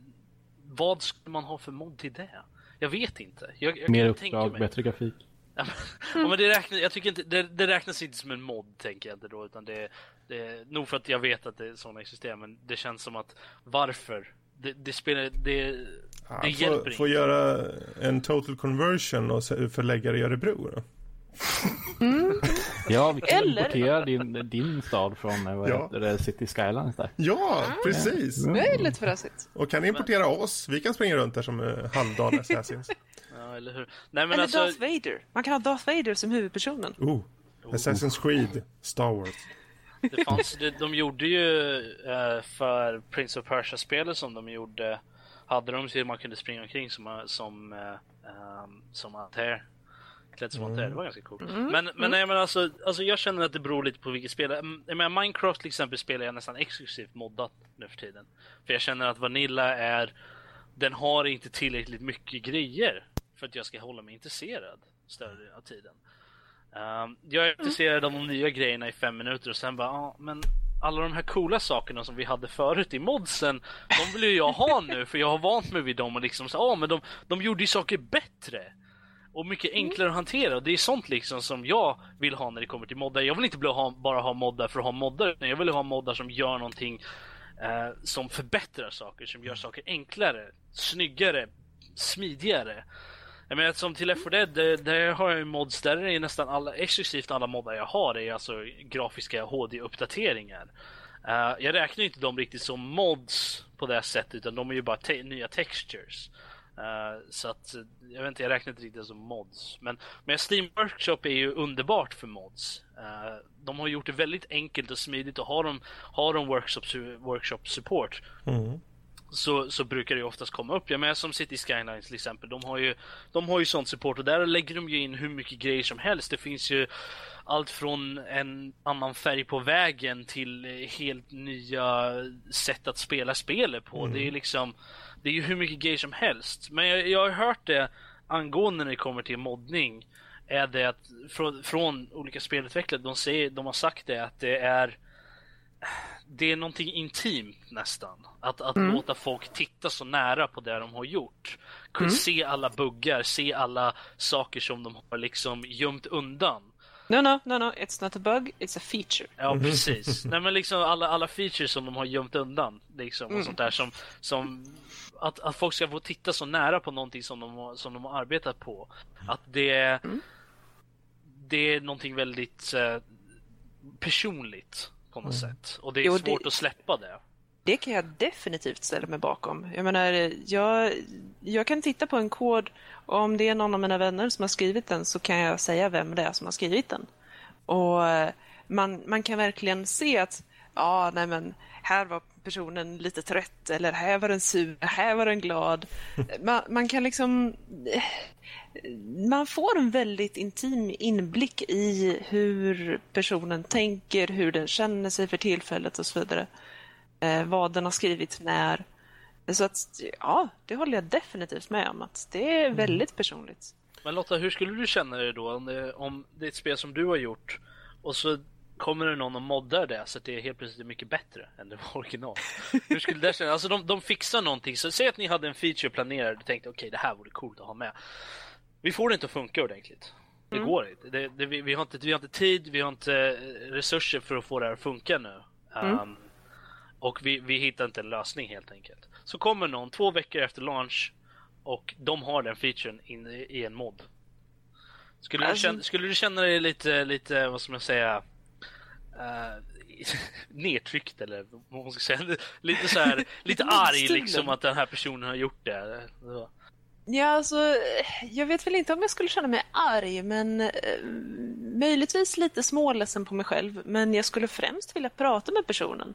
vad ska man ha för mod till det? Jag vet inte. Jag, jag Mer uppdrag, bättre grafik. ja, men det räknas, jag tycker inte, det, det, räknas inte som en mod tänker jag inte då, utan det, det nog för att jag vet att det är sådana existerar, men det känns som att varför? Det, det spelar, det, ja, det hjälper får, inte. Får göra en total conversion och förlägga det i Örebro då? Mm. Ja, vi kan Eller... importera din, din stad från eh, vad ja. det, City Skylines där. Ja, precis. Mm. Det är lite fräsigt. Och kan importera oss. Vi kan springa runt där som uh, halvdana assassins. ja, eller hur. Nej, men eller alltså... Darth Vader. Man kan ha Darth Vader som huvudpersonen. Oh, Assassin's Creed, Star Wars. Det fanns, de, de gjorde ju uh, för Prince of Persia-spelet som de gjorde hade de så man kunde springa omkring som, som, uh, um, som Klädd som mm. det var ganska coolt. Mm. Men, men, mm. nej, men alltså, alltså, jag känner att det beror lite på vilket spel. Mm, jag menar, Minecraft till exempel spelar jag nästan exklusivt moddat nu för tiden. För jag känner att Vanilla är, den har inte tillräckligt mycket grejer för att jag ska hålla mig intresserad större av tiden. Um, jag är intresserad av de nya grejerna i fem minuter och sen bara, ah, men alla de här coola sakerna som vi hade förut i modsen, de vill ju jag ha nu för jag har vant mig vid dem och liksom så, ja ah, men de, de gjorde ju saker bättre och mycket mm. enklare att hantera. Det är sånt liksom som jag vill ha när det kommer till moddar. Jag vill inte bara ha moddar för att ha moddar, utan jag vill ha moddar som gör någonting eh, som förbättrar saker, som gör saker enklare, snyggare, smidigare. Jag menar som till F4 Dead, där, har jag ju mods där är nästan alla, exklusivt alla moddar jag har är alltså grafiska HD-uppdateringar. Uh, jag räknar inte dem riktigt som mods på det sättet utan de är ju bara te nya textures. Uh, så att, jag vet inte, jag räknar inte riktigt som mods. Men, men Steam Workshop är ju underbart för mods. Uh, de har gjort det väldigt enkelt och smidigt och har de, har de workshop, workshop support mm. så, så brukar det oftast komma upp. Jag menar som City Skylines till exempel, de har ju, de har ju sånt support och där lägger de ju in hur mycket grejer som helst. Det finns ju allt från en annan färg på vägen till helt nya sätt att spela spelet på. Mm. Det är liksom det är ju hur mycket grejer som helst. Men jag, jag har hört det angående när det kommer till moddning. Är det att från, från olika spelutvecklare, de, säger, de har sagt det att det är det är någonting intimt nästan. Att, att mm. låta folk titta så nära på det de har gjort. Mm. Se alla buggar, se alla saker som de har liksom gömt undan. No, no, no, no, it's not a bug, it's a feature. Ja, mm. precis. <laughs> Nej, men liksom alla, alla features som de har gömt undan, liksom, och mm. sånt där som, som att, att folk ska få titta så nära på någonting som de har, som de har arbetat på. Att det, mm. det är någonting väldigt eh, personligt på något mm. sätt. Och det är jo, svårt det... att släppa det. Det kan jag definitivt ställa mig bakom. Jag menar, jag, jag kan titta på en kod och om det är någon av mina vänner som har skrivit den så kan jag säga vem det är som har skrivit den. Och eh, man, man kan verkligen se att ja, nej men här var personen lite trött eller här var den sur, här var den glad. <laughs> Man, man kan liksom... Man får en väldigt intim inblick i hur personen tänker, hur den känner sig för tillfället och så vidare. Eh, vad den har skrivit när. Så att, ja, det håller jag definitivt med om. att Det är mm. väldigt personligt. Men Lotta, hur skulle du känna dig då om det, om det är ett spel som du har gjort och så kommer det någon och moddar det så att det är helt plötsligt mycket bättre än det var original. <laughs> Hur skulle det kännas? Alltså de, de fixar någonting, så säg att ni hade en feature planerad och tänkte okej okay, det här vore coolt att ha med. Vi får det inte att funka ordentligt. Det mm. går inte. Det, det, vi, vi, har inte. Vi har inte tid, vi har inte eh, resurser för att få det här att funka nu. Mm. Och vi, vi hittar inte en lösning helt enkelt. Så kommer någon två veckor efter launch och de har den featuren in i, en mod. Skulle, alltså... du känna, skulle du känna dig lite, lite vad ska man säga, uh, <laughs> nedtryckt eller vad man ska säga, lite så här, lite <laughs> arg liksom att den här personen har gjort det? Ja, alltså, jag vet väl inte om jag skulle känna mig arg, men eh, möjligtvis lite småledsen på mig själv. Men jag skulle främst vilja prata med personen.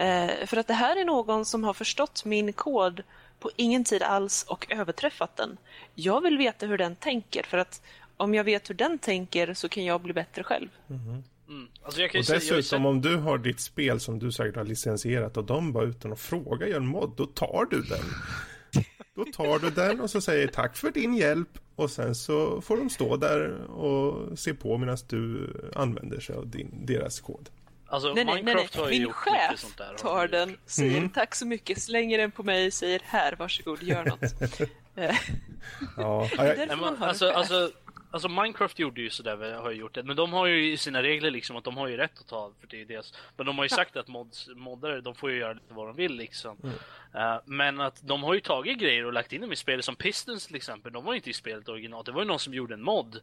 Eh, för att det här är någon som har förstått min kod på ingen tid alls och överträffat den. Jag vill veta hur den tänker för att om jag vet hur den tänker så kan jag bli bättre själv. Mm. Mm. Alltså och dessutom säga, om du har ditt spel som du säkert har licensierat och de bara utan att fråga gör en mod, då tar du den. <laughs> Då tar du den och så säger tack för din hjälp och sen så får de stå där och se på medan du använder sig av din, deras kod. Alltså, nej, nej, nej, nej. Min chef tar den, säger mm. tack så mycket, slänger den på mig, säger här, varsågod, gör något. <laughs> ja, <laughs> jag... alltså, alltså, alltså, Minecraft gjorde ju sådär, har gjort det, men de har ju sina regler liksom att de har ju rätt att ta för det är deras. Men de har ju sagt att mods, moddare, de får ju göra lite vad de vill liksom. Mm. Uh, men att de har ju tagit grejer och lagt in dem i spelet, som Pistons till exempel, de var ju inte i spelet originalt, det var ju någon som gjorde en mod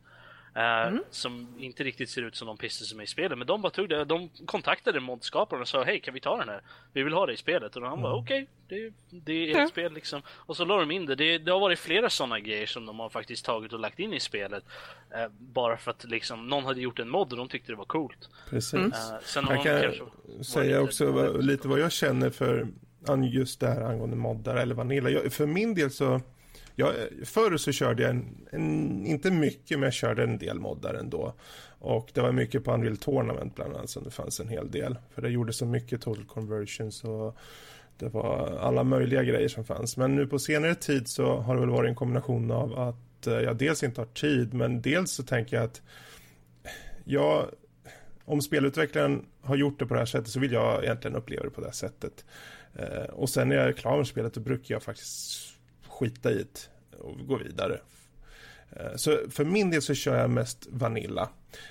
mm. Som inte riktigt ser ut som de pistor som är i spelet. Men de bara tog det. De kontaktade modskaparen och sa hej kan vi ta den här? Vi vill ha det i spelet. Och han mm. bara okej, okay, det, det, är ett ja. spel liksom. Och så la de in det. det. det. har varit flera sådana grejer som de har faktiskt tagit och lagt in i spelet. Uh, bara för att liksom någon hade gjort en mod och de tyckte det var coolt. Precis. Uh, sen jag kan säga också vad, lite vad jag känner för just det här angående moddar eller Vanilla. Jag, för min del så jag, förr så körde jag en, en, inte mycket, men jag körde en del moddar ändå. Och det var mycket på Unreal Tournament bland annat som det fanns en hel del. För det gjorde så mycket total conversions och det var alla möjliga grejer som fanns. Men nu på senare tid så har det väl varit en kombination av att eh, jag dels inte har tid, men dels så tänker jag att jag, om spelutvecklaren har gjort det på det här sättet så vill jag egentligen uppleva det på det här sättet. Eh, och sen när jag är klar med spelet då brukar jag faktiskt skita i det och gå vidare. Eh, så för min del så kör jag mest Vanilla.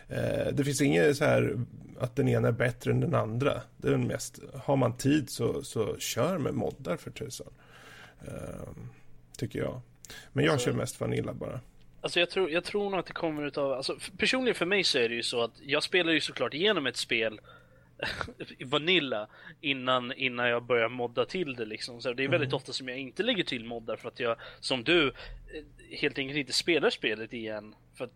Eh, det finns inget så här att den ena är bättre än den andra. Det är mest, har man tid så, så kör med moddar för tusan. Eh, tycker jag. Men jag alltså, kör mest Vanilla bara. Alltså jag tror, jag tror nog att det kommer utav, alltså personligen för mig så är det ju så att jag spelar ju såklart igenom ett spel <laughs> Vanilla innan, innan jag börjar modda till det liksom. Så det är väldigt mm. ofta som jag inte lägger till moddar för att jag, som du, eh, helt enkelt inte spelar spelet igen. För att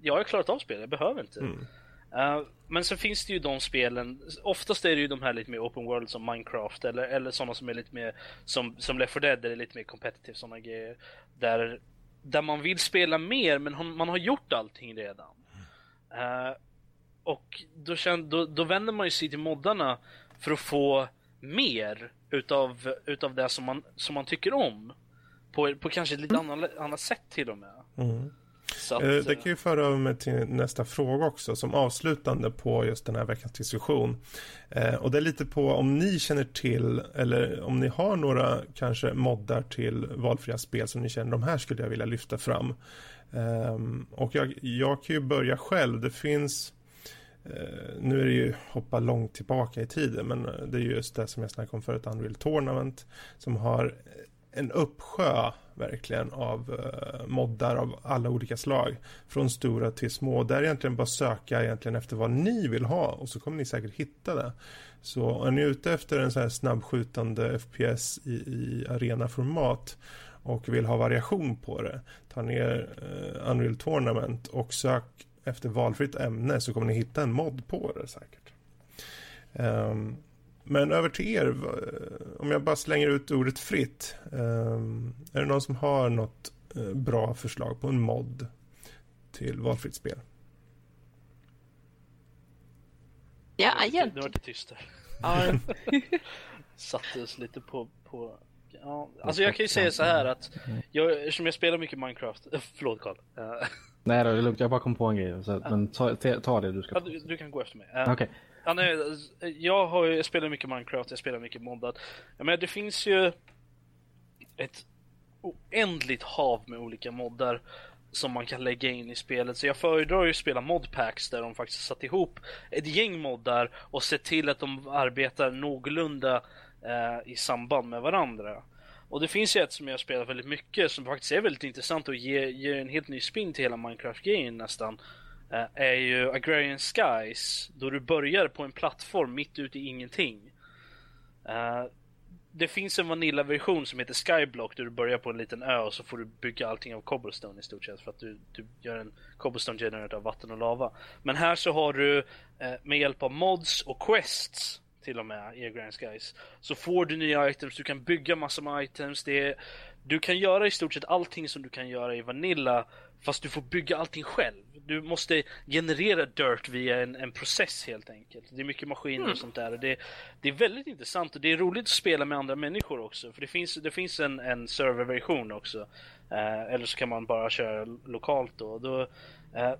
jag har klarat av spelet, jag behöver inte. Mm. Uh, men så finns det ju de spelen, oftast är det ju de här lite mer open world som Minecraft eller, eller sådana som är lite mer som, som Left 4 Dead, där det är lite mer competitive sådana grejer. Där, där man vill spela mer men man har gjort allting redan. Uh, och då, känd, då, då vänder man ju sig till moddarna för att få mer utav, utav det som man, som man tycker om. På, på kanske ett lite mm. annat, annat sätt till och med. Mm. Att, eh, det kan ju föra över mig till nästa fråga också som avslutande på just den här veckans diskussion. Eh, och det är lite på om ni känner till eller om ni har några kanske moddar till valfria spel som ni känner de här skulle jag vilja lyfta fram. Eh, och jag, jag kan ju börja själv. Det finns Eh, nu är det ju hoppa långt tillbaka i tiden men eh, det är just det som jag snackade om förut, Unreal Tournament som har eh, en uppsjö verkligen av eh, moddar av alla olika slag. Från stora till små. Där egentligen bara söka egentligen efter vad ni vill ha och så kommer ni säkert hitta det. Så är ni ute efter en så här snabbskjutande FPS i, i arenaformat och vill ha variation på det. Ta ner eh, Unreal Tournament och sök efter valfritt ämne så kommer ni hitta en mod på det säkert. Um, men över till er, om jag bara slänger ut ordet fritt. Um, är det någon som har något uh, bra förslag på en mod till valfritt spel? Ja, igen. Nu var det tyst där. <laughs> Satte oss lite på, på Ja, alltså jag kan ju säga så här att jag, eftersom jag spelar mycket Minecraft, <laughs> förlåt Karl. Nej då, det är lugnt. Jag bara kom på en grej. Så, men ta, ta det du ska. Ja, du, du, kan gå efter mig. Okej. Okay. Ja, nej, jag, har, jag spelar mycket Minecraft, jag spelar mycket moddat. Ja, men det finns ju ett oändligt hav med olika moddar som man kan lägga in i spelet. Så jag föredrar ju att spela modpacks där de faktiskt satt ihop ett gäng moddar och sett till att de arbetar någorlunda eh, i samband med varandra. Och det finns ju ett som jag spelar väldigt mycket som faktiskt är väldigt intressant och ger, ger en helt ny spin till hela Minecraft-grejen nästan. Uh, är ju Agrarian Skies. Då du börjar på en plattform mitt ute i ingenting. Uh, det finns en Vanilla-version som heter Skyblock där du börjar på en liten ö och så får du bygga allting av cobblestone i stort sett för att du, du gör en cobblestone generator av vatten och lava. Men här så har du eh, med hjälp av mods och quests till och med i Grand Skies. Så får du nya items, du kan bygga massor med items. Det är, du kan göra i stort sett allting som du kan göra i Vanilla fast du får bygga allting själv. Du måste generera dirt via en, en process helt enkelt. Det är mycket maskiner mm. och sånt där. Och det, det är väldigt intressant och det är roligt att spela med andra människor också. För det finns, det finns en, en serverversion också. Eh, eller så kan man bara köra lokalt då. då eh,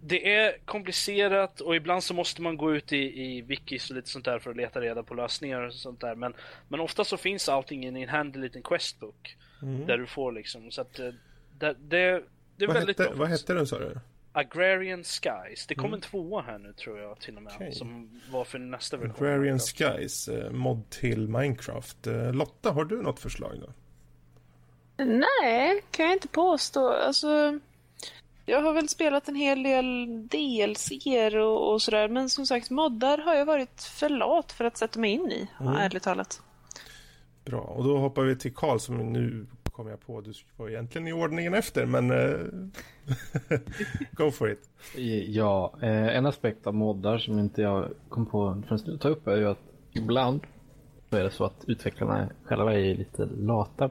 det är komplicerat och ibland så måste man gå ut i, i wikis och lite sånt där för att leta reda på lösningar och sånt där. Men, men ofta så finns allting i en handy liten questbook. Mm. Där du får liksom, så att eh, det, det, det är vad väldigt hette, bra. Vad hette den sa du? Agrarian Skies. Det kom mm. en tvåa här nu tror jag till och med. Okay. Som var för nästa version. Agrarian Skies, eh, mod till Minecraft. Eh, Lotta, har du något förslag då? Nej, kan jag inte påstå. Alltså, jag har väl spelat en hel del DLC och, och sådär, men som sagt moddar har jag varit för lat för att sätta mig in i, mm. ärligt talat. Bra, och då hoppar vi till Karl som nu kommer jag på, du var egentligen i ordningen efter, men uh, <laughs> go for it. Ja, eh, en aspekt av moddar som inte jag kom på förrän nu ta upp är ju att ibland så är det så att utvecklarna själva är lite lata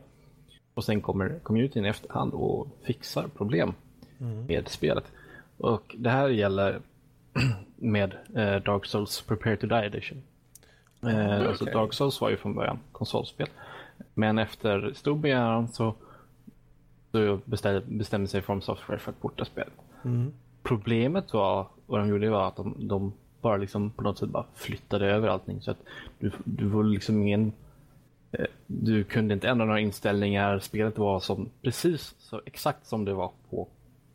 och sen kommer communityn i efterhand och fixar problem mm. med spelet. Och det här gäller <clears throat> med eh, Dark Souls Prepare to Die Edition. Eh, okay. alltså Dark Souls var ju från början konsolspel. Men efter stor begäran så, så bestämde, bestämde sig From Software för att porta spelet. Mm. Problemet var, vad de gjorde var att de, de bara liksom på något sätt bara flyttade över allting. Så att du, du var liksom ingen eh, du kunde inte ändra några inställningar. Spelet var som precis så exakt som det var på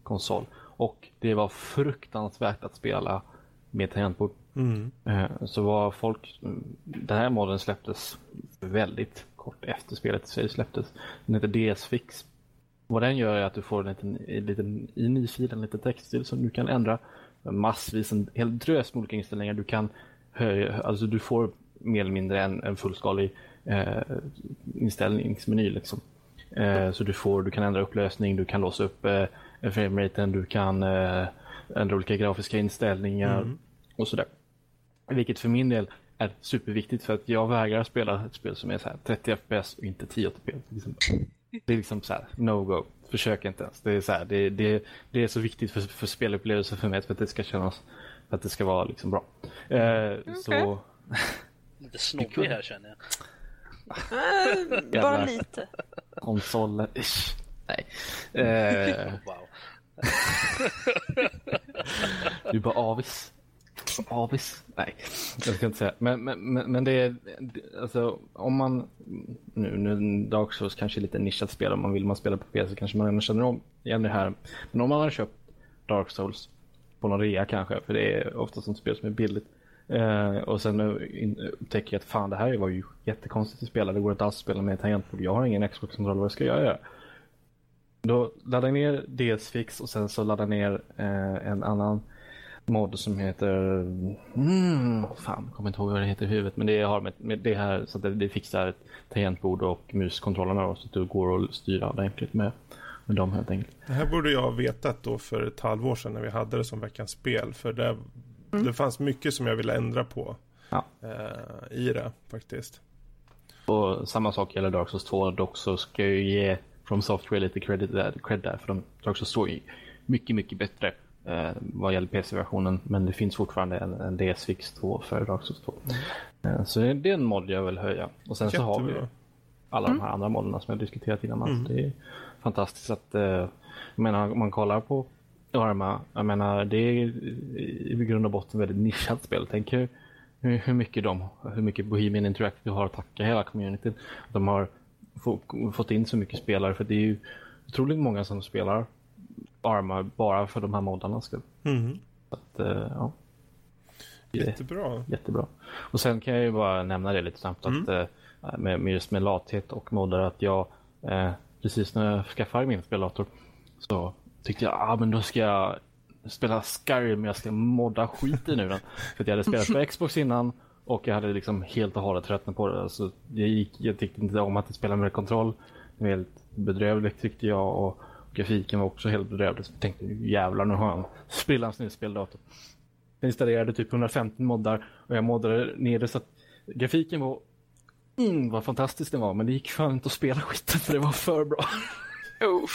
konsol. Och det var fruktansvärt att spela med tangentbord. Mm. Eh, så var folk, den här modden släpptes väldigt kort efter spelet släpptes. Den heter DS Fix. Vad den gör är att du får en liten, en liten i nyfilen, en liten textstil som du kan ändra massvis, en hel drös med olika inställningar. Du kan höja, alltså du får mer eller mindre en, en fullskalig eh, inställningsmeny liksom. Eh, så du får, du kan ändra upplösning, du kan låsa upp eh, frameraten, du kan eh, ändra olika grafiska inställningar mm. och sådär. Vilket för min del är superviktigt för att jag vägrar spela ett spel som är så här 30 FPS och inte 10 80 Det är liksom, det är liksom så här, no go. Försök inte ens. Det är så, här, det, det, det är så viktigt för, för spelupplevelsen för mig för att det ska kännas, för att det ska vara liksom bra. Eh, okay. Så... Lite snobbig här känner jag. Bara lite. Konsoler. Nej. Eh, <laughs> wow. <laughs> du är bara avis. Avis? Nej, jag ska inte säga. Men, men, men, det är, alltså om man, nu, nu Dark Souls kanske är lite nischat spel, om man vill man spela på PC kanske man känner om igen det här. Men om man har köpt Dark Souls på någon rea kanske, för det är ofta sånt spel som är billigt. Eh, och sen upptäcker jag att fan det här var ju jättekonstigt att spela, det går inte alls att spela med tangentbord, jag har ingen Xbox-kontroll, vad ska jag göra? Då laddar jag ner DS-fix och sen så laddar jag ner eh, en annan mod som heter... Mm, fan, jag kommer inte ihåg vad det heter i huvudet. Men det har med, med det här så att det, det fixar tangentbord och muskontrollerna då, så att du går att styra ordentligt med, med dem helt enkelt. Det här borde jag ha vetat då för ett halvår sedan när vi hade det som veckans spel. För det, mm. det fanns mycket som jag ville ändra på ja. eh, i det faktiskt. Och samma sak gäller Dark Souls 2. Dock så ska jag ge From Software lite credit där, cred där för de Dark Souls 2 är mycket, mycket bättre eh, vad gäller PC-versionen. Men det finns fortfarande en, en DS-fix 2 för Dark Souls 2. Mm. Eh, så det är en mod jag vill höja. Och sen Jättebra. så har vi alla mm. de här andra modderna som jag diskuterat innan. Mm. det är fantastiskt att, eh, jag menar om man kollar på Arma, jag menar det är i grund och botten väldigt nischat spel. Tänk hur, hur mycket de, hur mycket Bohemian Interactive har att tacka hela communityn. De har få, fått in så mycket spelare för det är ju otroligt många som spelar Arma bara för de här moddarna skull. Mm. Så att, uh, ja. Jättebra. Jättebra. Och sen kan jag ju bara nämna det lite snabbt mm. att uh, med, med, just med lathet och moddar att jag uh, precis när jag skaffade min speldator så tyckte jag ah, men då ska jag spela Skyrim jag ska modda skit i nu den. För att jag hade spelat på <laughs> Xbox innan och jag hade liksom helt och hållet tröttnat på det. Alltså, jag, gick, jag tyckte inte om att spela med kontroll. Det var helt bedrövligt tyckte jag och grafiken var också helt bedrövlig. Så jag tänkte jävlar nu har jag en sprillans ny speldator. Jag installerade typ 150 moddar och jag moddade ner det så att grafiken var mm, vad fantastisk den var men det gick fan inte att spela skiten för det var för bra. <laughs> Oh.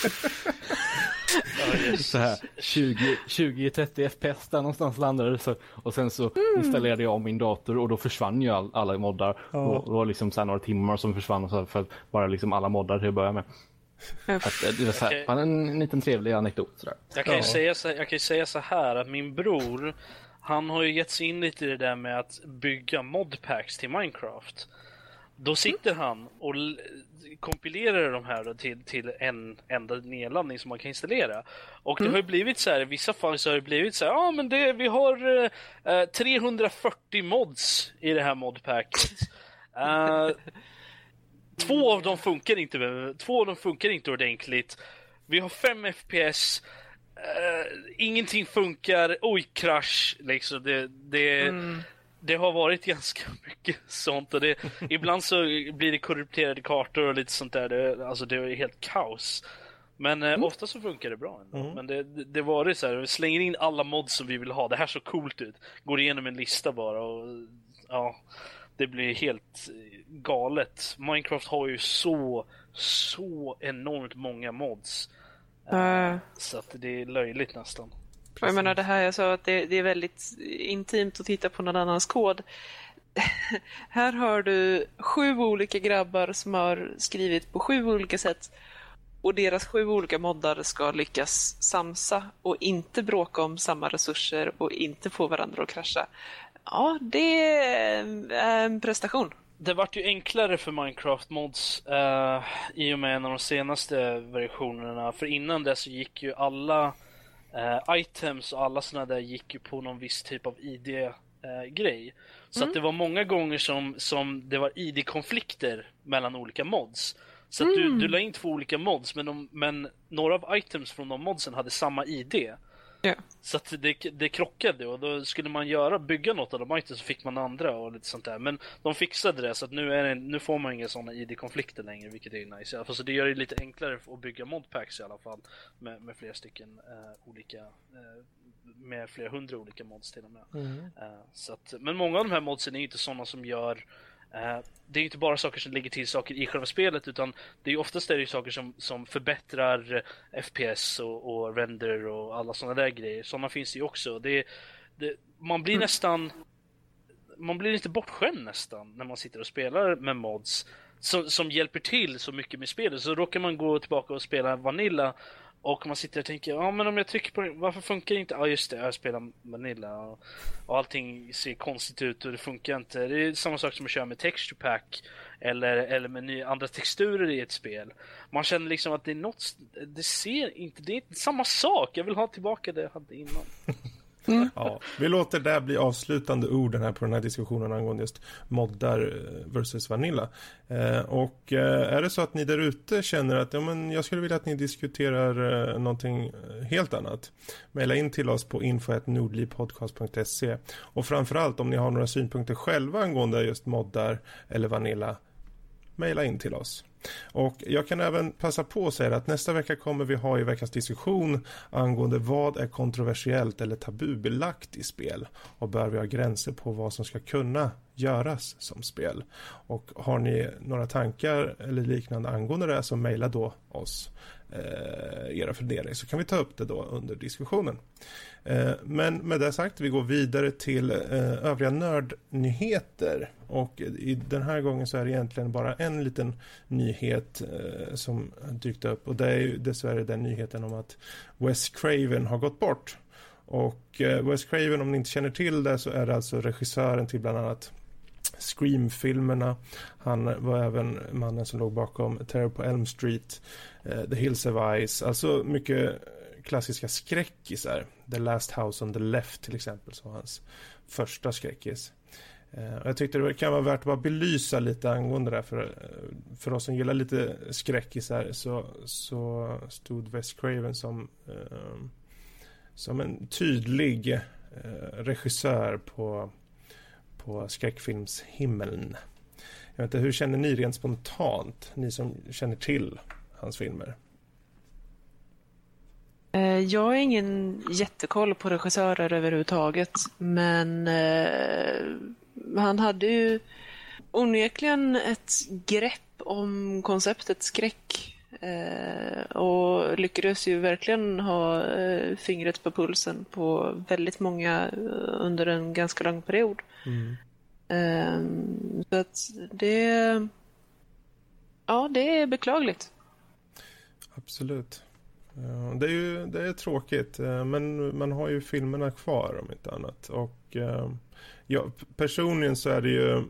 så här 20-30 FPS där någonstans landade det. Så, och sen så mm. installerade jag om min dator och då försvann ju all, alla moddar. Ja. Och, det var liksom så några timmar som försvann så för att bara liksom alla moddar till att börja med. Att, eh, det var så här, okay. en, en liten trevlig anekdot. Sådär. Jag, kan ju säga så, jag kan ju säga så här att min bror han har ju gett sig in lite i det där med att bygga modpacks till Minecraft. Då sitter han och kompilerar de här till, till en enda nedladdning som man kan installera. Och mm. det har ju blivit så här, i vissa fall så har det blivit så här, ja ah, men det, vi har eh, 340 mods i det här modpacket. uh, <laughs> två av dem funkar inte, två av dem funkar inte ordentligt. Vi har 5 FPS, uh, ingenting funkar, oj krasch, liksom. Det, det, mm det har varit ganska <laughs> mycket sånt och det, ibland så blir det korrupterade kartor och lite sånt där. Det, alltså det är helt kaos. Men eh, mm. ofta så funkar det bra ändå. Mm. Men det, det, det var det så här, vi slänger in alla mods som vi vill ha. Det här så coolt ut. Går igenom en lista bara och ja, det blir helt galet. Minecraft har ju så, så enormt många mods. Uh. Så att det är löjligt nästan. Jag menar det här jag sa att det, det, är väldigt intimt att titta på någon annans kod. <laughs> här har du sju olika grabbar som har skrivit på sju olika sätt och deras sju olika moddar ska lyckas samsa och inte bråka om samma resurser och inte få varandra att krascha. Ja, det är en prestation. Det vart ju enklare för Minecraft Mods uh, i och med en av de senaste versionerna. För innan det så gick ju alla Uh, items och alla sådana där gick ju på någon viss typ av ID-grej. Uh, så mm. att det var många gånger som, som det var ID-konflikter mellan olika mods. Så mm. att du, mm. du la in två olika mods men, de, men några av items från de modsen hade samma ID. Yeah. Så att det, det krockade och då skulle man göra, bygga något av de items så fick man andra och lite sånt där. Men de fixade det så att nu, är det, nu får man inga sådana ID-konflikter längre vilket är nice. Så det gör det lite enklare att bygga modpacks i alla fall med, med flera stycken uh, olika uh, med flera hundra olika mods till och med. Mm. Uh, så att, men många av de här modsen är inte sådana som gör Eh, det är inte bara saker som lägger till saker i själva spelet utan det är oftast är det saker som, som förbättrar FPS och, och render och alla sådana där grejer. Sådana finns det ju också. Det, det, man blir mm. nästan man blir lite bortskämd nästan när man sitter och spelar med mods som, som hjälper till så mycket med spelet. Så råkar man gå tillbaka och spela Vanilla och man sitter och tänker, ja men om jag trycker på den, varför funkar det inte? Ja just det, jag spelar Vanilla och, och allting ser konstigt ut och det funkar inte. Det är samma sak som att köra med Texture Pack eller, eller med nya, andra texturer i ett spel. Man känner liksom att det är något, det ser inte, det är inte samma sak. Jag vill ha tillbaka det jag hade innan. <laughs> Mm. Ja, vi låter det bli avslutande orden här på den här diskussionen angående just moddar eh, versus Vanilla. Eh, och eh, är det så att ni där ute känner att ja, men jag skulle vilja att ni diskuterar eh, någonting eh, helt annat. Maila in till oss på info.nordlivpodcast.se och framförallt om ni har några synpunkter själva angående just moddar eller Vanilla Maila in till oss. Och jag kan även passa på att säga att nästa vecka kommer vi ha i veckans diskussion angående vad är kontroversiellt eller tabubelagt i spel och bör vi ha gränser på vad som ska kunna göras som spel. Och har ni några tankar eller liknande angående det så mejla då oss eh, era funderingar så kan vi ta upp det då under diskussionen. Eh, men med det sagt, vi går vidare till eh, övriga nördnyheter. Och eh, i den här gången så är det egentligen bara en liten nyhet som dykt upp. Och det är ju dessvärre den nyheten om att Wes Craven har gått bort. Och Wes Craven, om ni inte känner till det, så är det alltså regissören till bland annat Scream-filmerna. Han var även mannen som låg bakom Terror på Elm Street, The Hills of Ice, alltså mycket klassiska skräckisar. The Last House on the Left till exempel, som hans första skräckis. Eh, jag tyckte det kan vara värt att bara belysa lite angående det för, eh, för oss som gillar lite skräckisar så, så stod Wes Craven som, eh, som en tydlig regissör på, på skräckfilmshimmeln. Jag vet inte, hur känner ni rent spontant, ni som känner till hans filmer? Eh, jag har ingen jättekoll på regissörer överhuvudtaget, men eh, han hade ju onekligen ett grepp om konceptet skräck eh, och lyckades ju verkligen ha fingret på pulsen på väldigt många under en ganska lång period. Mm. Eh, så att det... Ja, det är beklagligt. Absolut. Det är ju det är tråkigt eh, men man har ju filmerna kvar om inte annat. Och eh, ja, personligen så är det ju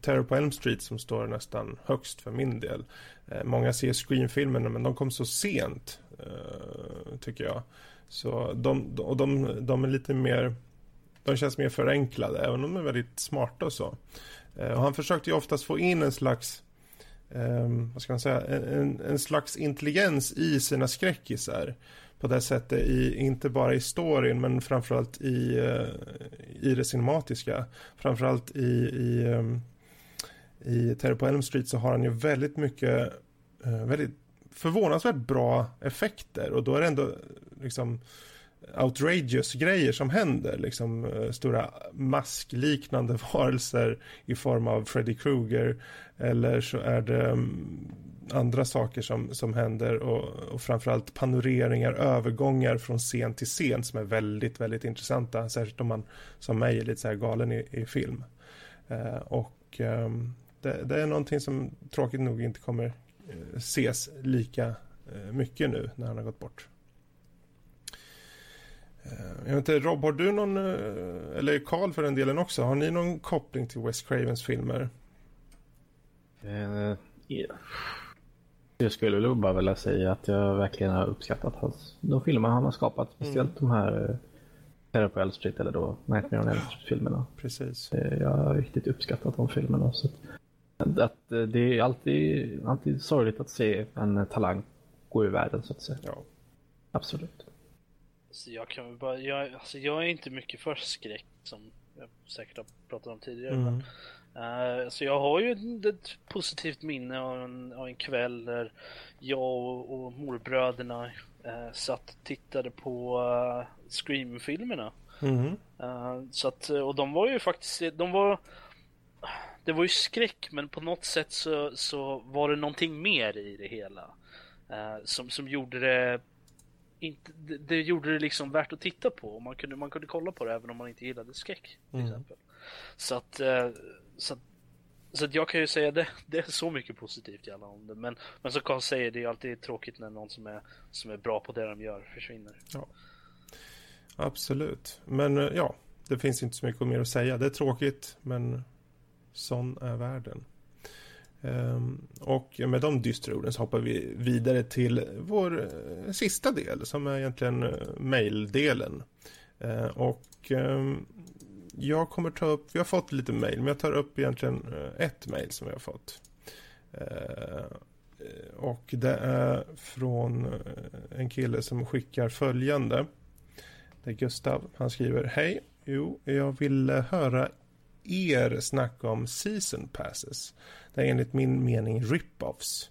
Terror på Elm Street som står nästan högst för min del. Eh, många ser Scream-filmerna men de kom så sent tycker jag. Så de, och de, de är lite mer de känns mer förenklade även om de är väldigt smarta och så. Och han försökte ju oftast få in en slags um, vad ska man säga, en, en slags intelligens i sina skräckisar. På det sättet, i, inte bara i storyn men framförallt i, uh, i det cinematiska. Framförallt i, i, um, i Terror på Elm Street så har han ju väldigt mycket, uh, väldigt förvånansvärt bra effekter och då är det ändå liksom outrageous grejer som händer. Liksom eh, stora maskliknande <laughs> varelser i form av Freddy Krueger. Eller så är det mm, andra saker som, som händer och, och framförallt panoreringar, övergångar från scen till scen som är väldigt, väldigt intressanta. Särskilt om man som mig är lite så här galen i, i film. Eh, och eh, det, det, är någonting som tråkigt nog inte kommer eh, ses lika eh, mycket nu när han har gått bort. Eh, jag vet inte, Rob, har du någon, eh, eller Karl för den delen också, har ni någon koppling till Wes Cravens filmer? Uh, yeah. Jag skulle nog bara vilja säga att jag verkligen har uppskattat hans, de filmer han har skapat. Speciellt mm. de här Terror på Elm Street eller då Nightmare on Elm Street-filmerna. Precis. Jag har riktigt uppskattat de filmerna. Så att, att det är alltid, alltid sorgligt att se en talang gå ur världen så att säga. Ja. Absolut. Så jag kan bara, jag, alltså jag är inte mycket för skräck som jag säkert har pratat om tidigare. Mm. Men, uh, så jag har ju ett, ett positivt minne av en, av en kväll där jag och, och morbröderna uh, satt och tittade på uh, Scream-filmerna. Mm. Uh, så att, och de var ju faktiskt, de var det var ju skräck men på något sätt så, så var det någonting mer i det hela. Uh, som, som gjorde det inte, det, det, gjorde det liksom värt att titta på. Man kunde, man kunde kolla på det även om man inte gillade skräck. Till mm. exempel. Så att, eh, så att så jag kan ju säga det, <laughs> det är så mycket positivt alla om det. Men, men som Carl säger, det är alltid tråkigt när någon som är, som är bra på det de gör försvinner. Ja. Absolut. Men eh, ja, det finns inte så mycket mer att säga. Det är tråkigt, men sån är världen. Um, och med de dystra orden så hoppar vi vidare till vår uh, sista del som är egentligen uh, maildelen. Uh, och um, jag kommer ta upp, vi har fått lite mail, men jag tar upp egentligen eh, ett mail som vi har fått. och det är från en kille som skickar följande. Det är Gustav. Han skriver Hej. Jo, jag vill höra er snacka om season passes. Det är enligt min mening rip-offs.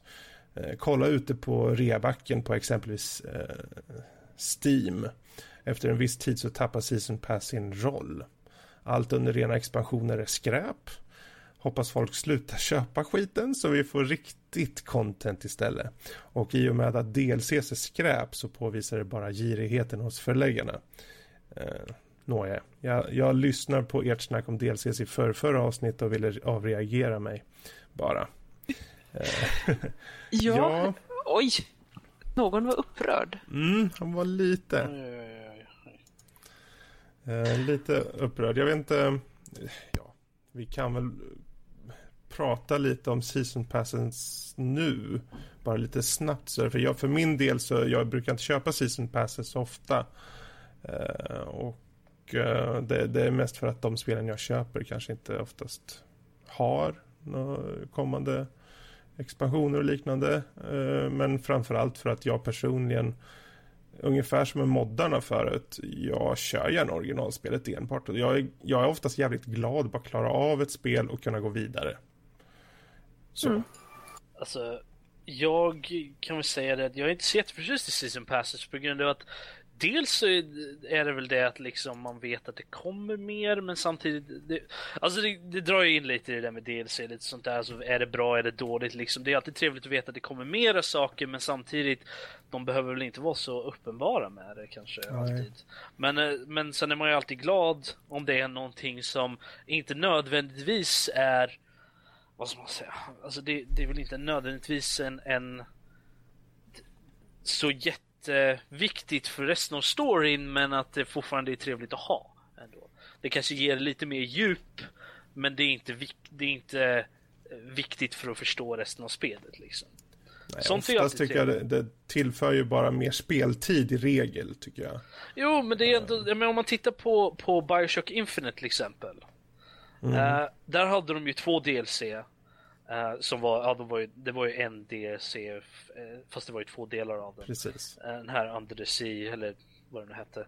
Eh, kolla ute på reabacken på exempelvis eh, Steam. Efter en viss tid så tappar season pass sin roll. Allt under rena expansioner är skräp. Hoppas folk slutar köpa skiten så vi får riktigt content istället. Och i och med att DLCs är skräp så påvisar det bara girigheten hos förläggarna. Eh, Nåja, jag, jag lyssnar på ert snack om DLCs i förra avsnitt och ville avreagera mig bara. Eh, <laughs> ja, ja, oj. Någon var upprörd. Mm, han var lite. Eh, lite upprörd. Jag vet inte. Ja, vi kan väl prata lite om season passes nu. Bara lite snabbt så. För, jag, för min del så jag brukar inte köpa season passes så ofta. Eh, och Eh, det, det, är mest för att de spelen jag köper kanske inte oftast har kommande expansioner och liknande. Eh, men framförallt för att jag personligen Ungefär som med moddarna förut. Jag kör gärna originalspelet enbart. Jag är, jag är oftast jävligt glad bara klara av ett spel och kunna gå vidare. Så. Mm. Alltså, jag kan väl säga det att jag är inte så jätteförtjust i Season Passes på grund av att dels så är det väl det att liksom man vet att det kommer mer men samtidigt det, Alltså det, det drar ju in lite i det där med DLC lite sånt där. Alltså är det bra, är det dåligt liksom. Det är alltid trevligt att veta att det kommer mera saker men samtidigt De behöver väl inte vara så uppenbara med det kanske Nej. alltid. Men, eh, men sen är man ju alltid glad om det är någonting som inte nödvändigtvis är Vad ska man säga? Alltså det, det är väl inte nödvändigtvis en, en så jätte jätteviktigt för resten av storyn men att det fortfarande är trevligt att ha. Ändå. Det kanske ger lite mer djup men det är inte, det är inte eh, viktigt för att förstå resten av spelet. Liksom. Nej, Sånt oftast tycker jag det, det, tillför ju bara mer speltid i regel tycker jag. Jo, men det är ändå, men om man tittar på, på Bioshock Infinite till exempel. Mm. Uh, där hade de ju två DLC. Uh, som var, ja, de var ju, det var ju en DLC, uh, fast det var ju två delar av den. Precis. Uh, den här Under the Sea, eller vad den nu hette.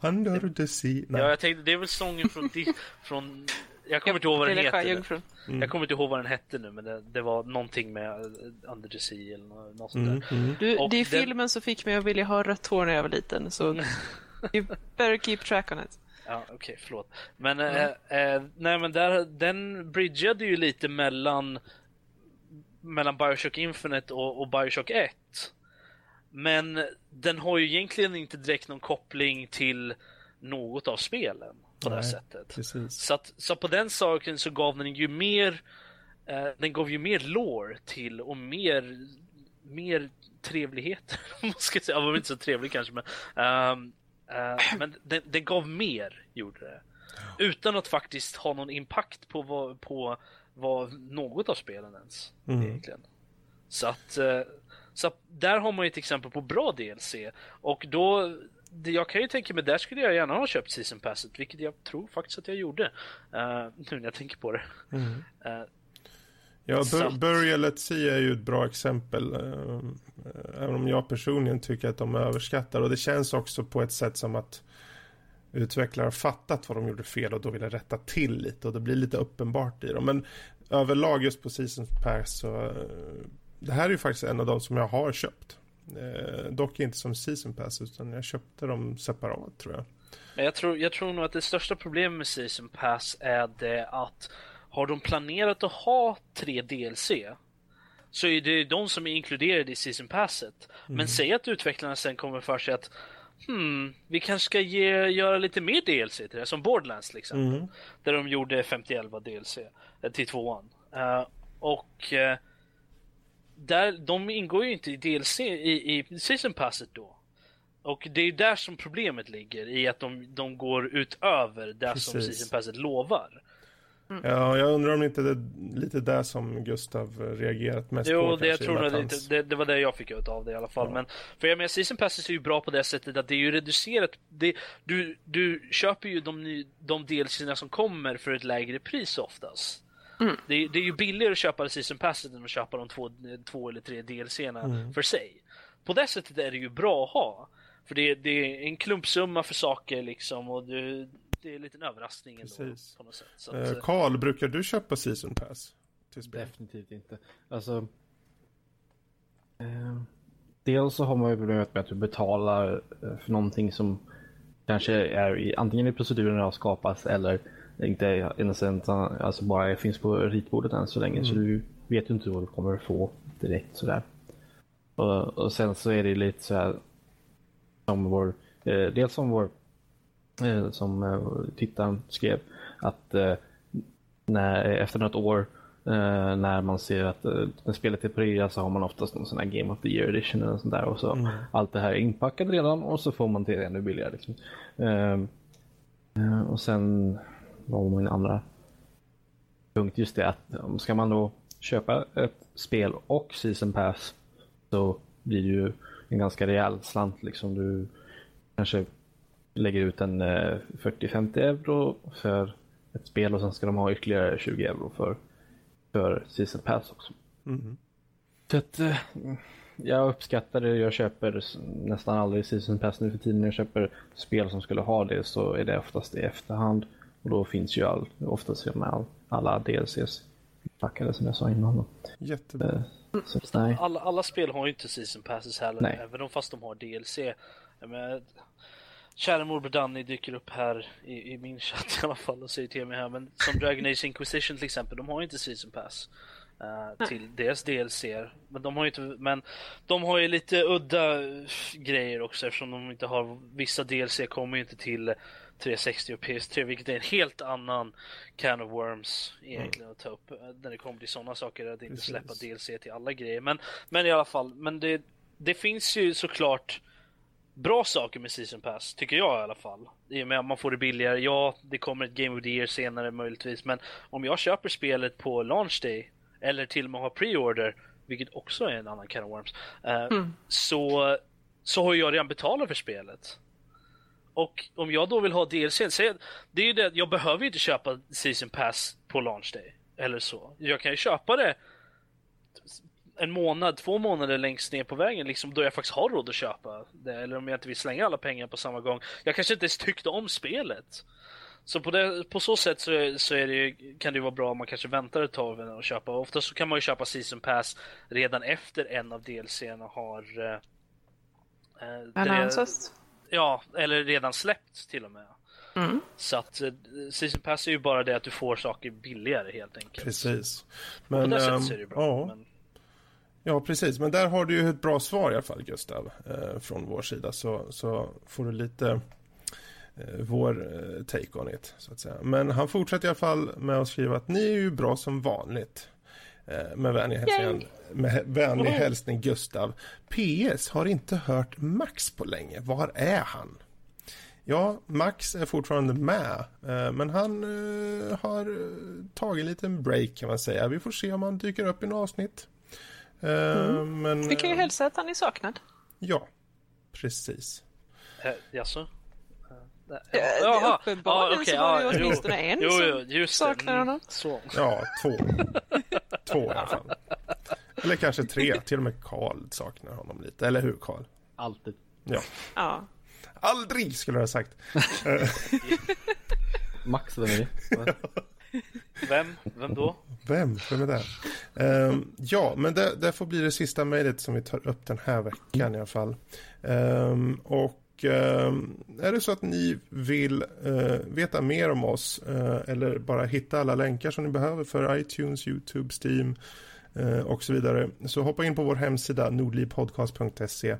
Under det, the Sea? Nej. Ja, jag tänkte, det är väl sången från, <laughs> från jag kommer inte ihåg vad den heter. Mm. Jag kommer inte ihåg vad den hette nu, men det, det, var någonting med Under the Sea eller något sånt mm, där. Mm. Du, det är filmen som fick mig att vilja ha rött hår när jag var liten, så <laughs> you better keep track on it. Ja, okej, okay, förlåt. Men, mm. eh, eh, nej, men där, den bridgade ju lite mellan mellan Bioshock Infinite och, och Bioshock 1. Men den har ju egentligen inte direkt någon koppling till något av spelen på Nej, det sättet. Precis. Så, att, så på den saken så gav den ju mer eh, Den gav ju mer lore till och mer Mer trevlighet. <laughs> ska jag säga. Jag var inte så trevlig kanske men um, Uh, men den, den, gav mer, gjorde det. Utan att faktiskt ha någon impact på vad, på vad något av spelen ens. Mm. Egentligen. Så att, uh, så att där har man ju ett exempel på bra DLC. Och då, jag kan ju tänka mig, där skulle jag gärna ha köpt Season Passet, vilket jag tror faktiskt att jag gjorde. Uh, nu när jag tänker på det. Mm. Ja, Bur Burial at Sea är ju ett bra exempel. Eh, även om jag personligen tycker att de är överskattade. Och det känns också på ett sätt som att utvecklare har fattat vad de gjorde fel och då vill rätta till lite. Och det blir lite uppenbart i dem. Men överlag just på Season Pass så eh, det här är ju faktiskt en av de som jag har köpt. Eh, dock inte som Season Pass utan jag köpte dem separat tror jag. jag tror, jag tror nog att det största problemet med Season Pass är det att har de planerat att ha tre DLC så är det de som är inkluderade i Season Passet. Mm. Men säg att utvecklarna sen kommer för sig att hmm, vi kanske ska ge, göra lite mer DLC till det, som Borderlands till exempel. Mm. Där de gjorde 5011 DLC eh, till tvåan. Uh, och uh, där, de ingår ju inte i DLC i, i Season Passet då. Och det är där som problemet ligger, i att de, de går utöver det Precis. som Season Passet lovar. Mm. Ja, jag undrar om inte det är lite där som Gustav reagerat mest jo, på. Jo, det jag tror det, det, det, var det jag fick ut av det i alla fall. Ja. Men för jag menar, Season Passes är ju bra på det sättet att det är ju reducerat. Det, du, du köper ju de, de delserna som kommer för ett lägre pris oftast. Mm. Det, det, är ju billigare att köpa Season Passet än att köpa de två, två eller tre DLCerna mm. för sig. På det sättet är det ju bra att ha. För det, det är en klumpsumma för saker liksom och du, det är en liten överraskning ändå, på något sätt. Så att, Karl, eh, brukar du köpa Season Pass? Definitivt inte. Alltså... Eh, dels så har man ju problemet med att du betalar eh, för någonting som kanske är i, antingen i proceduren har skapats eller inte ens alltså bara finns på ritbordet än så länge. Mm. Så du vet ju inte vad du kommer att få direkt sådär. Och, och sen så är det lite så här som vår, eh, dels som vår eh, som eh, tittaren skrev att eh, när, efter något år eh, när man ser att eh, när spelet är på rea så har man oftast någon sån här Game of the Year edition eller sånt där och så mm. allt det här är inpackat redan och så får man det ännu billigare. Liksom. Ehm, eh, och sen vad var min andra punkt? Just det att ska man då köpa ett spel och Season Pass så blir det ju en ganska rejäl slant. Liksom. Du kanske lägger ut en 40-50 eh, euro för ett spel och sen ska de ha ytterligare 20 euro för, för Season Pass också. Mm. Så att, eh, jag uppskattar det. Jag köper nästan aldrig Season Pass nu för tiden. När jag köper spel som skulle ha det så är det oftast i efterhand. Och då finns ju all, oftast med all, alla DLCs packade som jag sa innan. Jättebra. Eh, så, nej. Alla, alla spel har ju inte season passes heller, nej. även om fast de har DLC. Men, kära morbror Danny dyker upp här i, i, min chatt i alla fall och säger till mig här, men som Dragon Age Inquisition till exempel, de har ju inte season pass. Uh, till deras DLC. Men de har ju inte, men de har ju lite udda grejer också eftersom de inte har, vissa DLC kommer ju inte till 360 och PS3 vilket är en helt annan can of worms egentligen mm. att ta upp eh, när det kommer till sådana saker att inte Precis. släppa DLC till alla grejer men, men i alla fall men det, det finns ju såklart bra saker med Season Pass, tycker jag i alla fall. I och med att man får det billigare. Ja, det kommer ett Game of the Year senare möjligtvis, men om jag köper spelet på launch day eller till och med har pre-order, vilket också är en annan can of worms, eh, mm. så, så har jag redan betalat för spelet. Och om jag då vill ha DLC, det är ju det, jag behöver ju inte köpa Season Pass på launch day. Eller så. Jag kan ju köpa det en månad, två månader längst ner på vägen liksom då jag faktiskt har råd att köpa det. Eller om jag inte vill slänga alla pengar på samma gång. Jag kanske inte ens tyckte om spelet. Så på, det, på så sätt så, är, så är det, kan det vara bra om man kanske väntar ett tag med att köpa. Oftast så kan man ju köpa Season Pass redan efter en av DLCerna har eh, Annonsats. Ja, eller redan släppts till och med. Mm. Så att eh, Season Pass är ju bara det att du får saker billigare helt enkelt. Precis. Men, På det sättet så är det bra. Ja. Men... ja, precis. Men där har du ju ett bra svar i alla fall Gustav. Eh, från vår sida. Så, så får du lite eh, vår eh, take on it. Så att säga. Men han fortsätter i alla fall med att skriva att ni är ju bra som vanligt. Eh, med vänlig hälsning, med vänlig hälsning Gustav. PS har inte hört Max på länge. Var är han? Ja, Max är fortfarande med, men han har tagit en liten break kan man säga. Vi får se om han dyker upp i något avsnitt. Mm. Men, Vi kan ju hälsa att han är saknad. Ja, precis. Äh, jaså? Jaha, uppenbarligen ja, okay, så var det ja, åtminstone en jo, jo, just saknar honom. Så. Ja, två. <laughs> två i alla fall. Eller kanske tre. Till och med Karl saknar honom lite. Eller hur Karl? Alltid. Ja. ja. Aldrig skulle jag ha sagt. <laughs> Max, vem är det? <laughs> Vem? Vem då? Vem? Vem är det? Um, ja, men det, det, får bli det sista mejlet som vi tar upp den här veckan i alla fall. Um, och um, är det så att ni vill uh, veta mer om oss uh, eller bara hitta alla länkar som ni behöver för iTunes, YouTube, Steam och så vidare. Så hoppa in på vår hemsida nordlivpodcast.se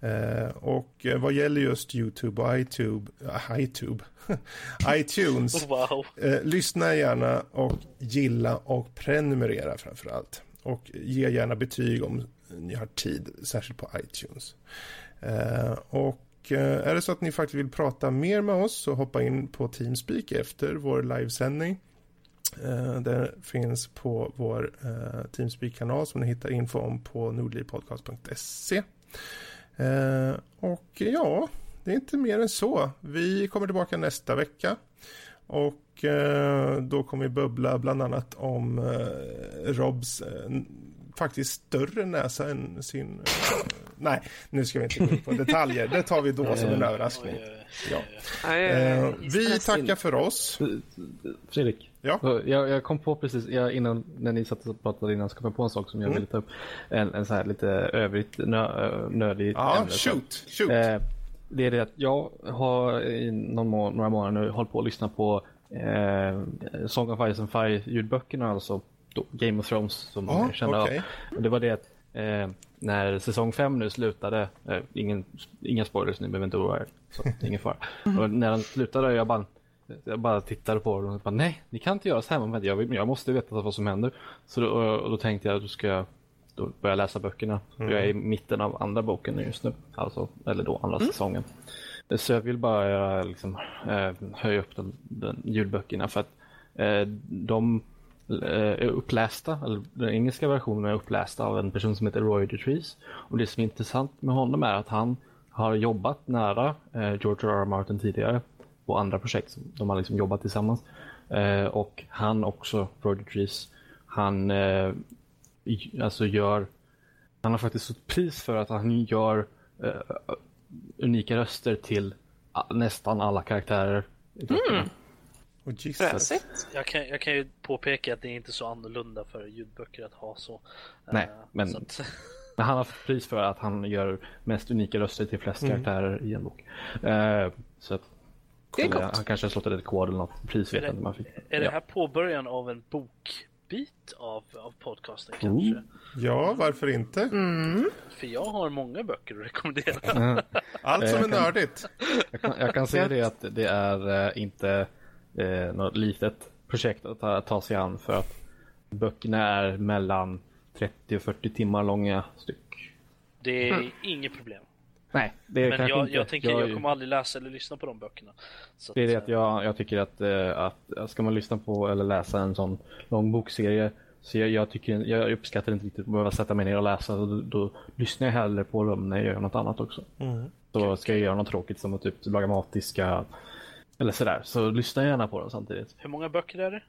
eh, och vad gäller just YouTube och iTube, iTube, <laughs> iTunes, Wow. eh, lyssna gärna och gilla och prenumerera framför allt. Och ge gärna betyg om ni har tid, särskilt på iTunes. Eh, och eh, är det så att ni faktiskt vill prata mer med oss så hoppa in på Teamspeak efter vår livesändning. Eh, det finns på vår eh, Teamspeak-kanal som ni hittar info om på nordlivpodcast.se. Eh, och ja, det är inte mer än så. Vi kommer tillbaka nästa vecka. Och då kommer vi bubbla bland annat om Robs faktiskt större näsa än sin... Eh, nej, nu ska vi inte gå in på detaljer. Det tar vi då som en överraskning. Ja. Eh, vi tackar för oss. Fredrik, Ja. jag, jag kom på precis, jag, innan när ni satt och pratade innan så kom jag på en sak som jag Mm. ville ta upp. En, en så här lite övrigt nö, nödig Ja, ämne. Shoot, shoot. Eh, det är det att jag har i någon må några månader nu hållit på att lyssna på eh, Song of Ice and Fire ljudböckerna, alltså då, Game of Thrones som Ja, ni känner okej. av. Och det var det att eh, när säsong 5 nu slutade, eh, ingen, inga spoilers, ni behöver inte oroa er, så ingen fara. Och när den slutade jag bara jag bara tittade på den och bara nej, ni kan inte göra så här. Men jag, jag måste veta vad som händer. Så då, och då tänkte jag att då ska jag då börja läsa böckerna. Jag är i mitten av andra boken just nu. Alltså, eller då andra säsongen. Så jag vill bara göra, liksom, eh, höja upp den, den ljudböckerna för att eh, de eh, Eh, är upplästa, eller den engelska versionen är upplästa av en person som heter Roy DeTrees. Och det som är intressant med honom är att han har jobbat nära eh, George R. R. Martin tidigare på andra projekt. som De har liksom jobbat tillsammans. Eh, och han också, Roy DeTrees, han eh, alltså gör han har faktiskt fått pris för att han gör eh, unika röster till nästan alla karaktärer Mm. Fräsigt. Jag kan, jag kan ju påpeka att det är inte så annorlunda för ljudböcker att ha så. Nej, Eh, men- så att, <laughs> Men han har fått pris för att han gör mest unika röster till flest karaktärer i en bok. Eh, så att, Det är gott. Han kanske har slått ett rekord eller något pris vet Är inte. Man fick. är det ja. här påbörjan av en bokbit av, av podcasten Oh. kanske? Ja, varför inte? Mm. För jag har många böcker att rekommendera. <laughs> Allt som är Jag kan- nördigt. Jag kan, jag kan säga det att det är eh, inte eh, något litet projekt att ta, ta sig an för att böckerna är mellan 30 och 40 timmar långa styck. Det är inget problem. Nej, det är Men kanske jag, inte. jag tänker jag kommer aldrig läsa eller lyssna på de böckerna. Så Det är det att, att jag, jag tycker att, eh, att ska man lyssna på eller läsa en sån lång bokserie så jag, jag, tycker, jag uppskattar inte riktigt att behöva sätta mig ner och läsa. Då, då lyssnar jag hellre på dem när jag gör något annat också. Mm. Så ska jag göra något tråkigt som att typ laga mat, diska eller sådär. Så lyssna gärna på dem samtidigt. Hur många böcker är det?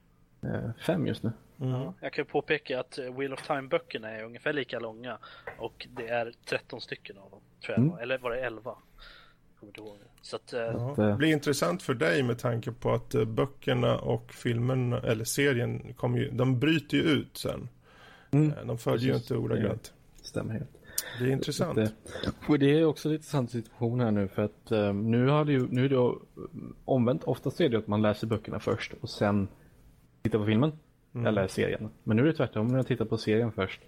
Eh, fem just nu. Mm. Jag kan ju påpeka att eh, Wheel of Time-böckerna är ungefär lika långa och det är 13 stycken av dem. Tror jag. Mm. Eller var det 11? Jag kommer inte ihåg. Så att, eh, Ja. Det- Det blir intressant för dig med tanke på att eh, böckerna och filmen eller serien kommer ju, de bryter ju ut sen. Mm. Eh, De följer ju Precis. inte ordagrant. Stämmer helt. Det är intressant. Och det är också en intressant situation här nu för att eh, nu har det ju, nu är det omvänt. Oftast är det att man läser böckerna först och sen tittar på filmen. Mm. Eller serien. Men nu är det tvärtom. Jag tittat på serien först.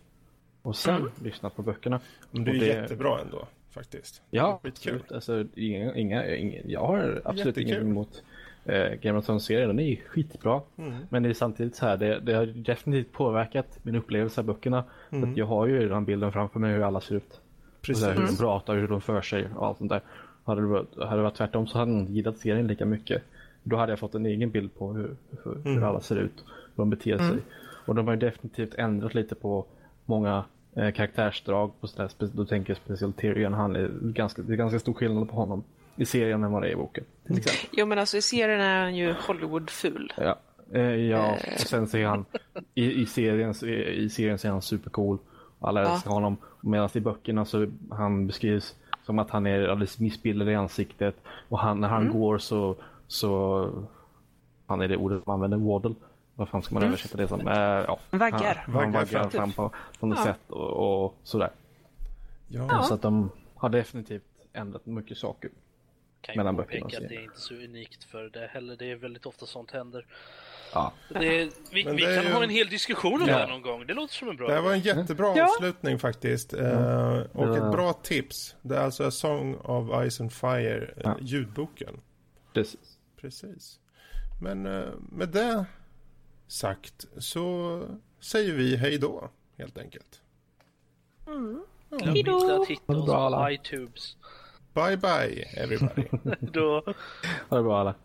Och sen lyssnat på böckerna. Men det är det- jättebra ändå faktiskt. Ja, absolut. Alltså, inga, inga, inga, jag har absolut Jättekul. inget emot eh, Game of Thrones-serien. Den är ju skitbra. Mm. Men det är samtidigt så här, det, det har definitivt påverkat min upplevelse av böckerna. Mm. att jag har ju redan bilden framför mig hur alla ser ut. Och så här, hur de Precis. pratar, hur de för sig och allt sånt där. Hade det varit, hade det varit tvärtom så hade jag inte gillat serien lika mycket. Då hade jag fått en egen bild på hur, hur, hur Mm. alla ser ut, hur de beter sig. Och de har ju definitivt ändrat lite på många eh, karaktärsdrag. På sådär, då tänker jag speciellt Tyrion, han är ganska, det är ganska stor skillnad på honom i serien än vad det är i boken. Till exempel. Jo, men alltså i serien är han ju Hollywood-ful. Ja, eh, ja och sen så är han i, i, serien, i serien så är han supercool. Alla Ja. älskar honom. Medan i böckerna så han beskrivs som att han är alldeles missbildad i ansiktet. Och han, när han går så, så han är det ordet man använder, waddle. Vad fan ska man översätta det som? Eh, ja, Vaggar. Han, han Vaggar fram på, på något Ja. sätt och, och sådär. Ja. Så att de har definitivt ändrat mycket saker. Kan ju mellan och påpeka att det är inte så unikt för det heller. Det är väldigt ofta sånt händer. Ja. Det, vi vi kan ju- ha en hel diskussion om Ja. det här någon gång. Det låter som en bra Det här var en jättebra Ja. avslutning faktiskt. Eh, och Ja. ett bra tips. Det är alltså A Song of Ice and Fire, eh, Ja. ljudboken. Precis. Precis. Men eh, med det sagt så säger vi hej då, helt enkelt. Glöm inte att hitta oss på alla. Bye bye, everybody. Då. Ha det bra alla.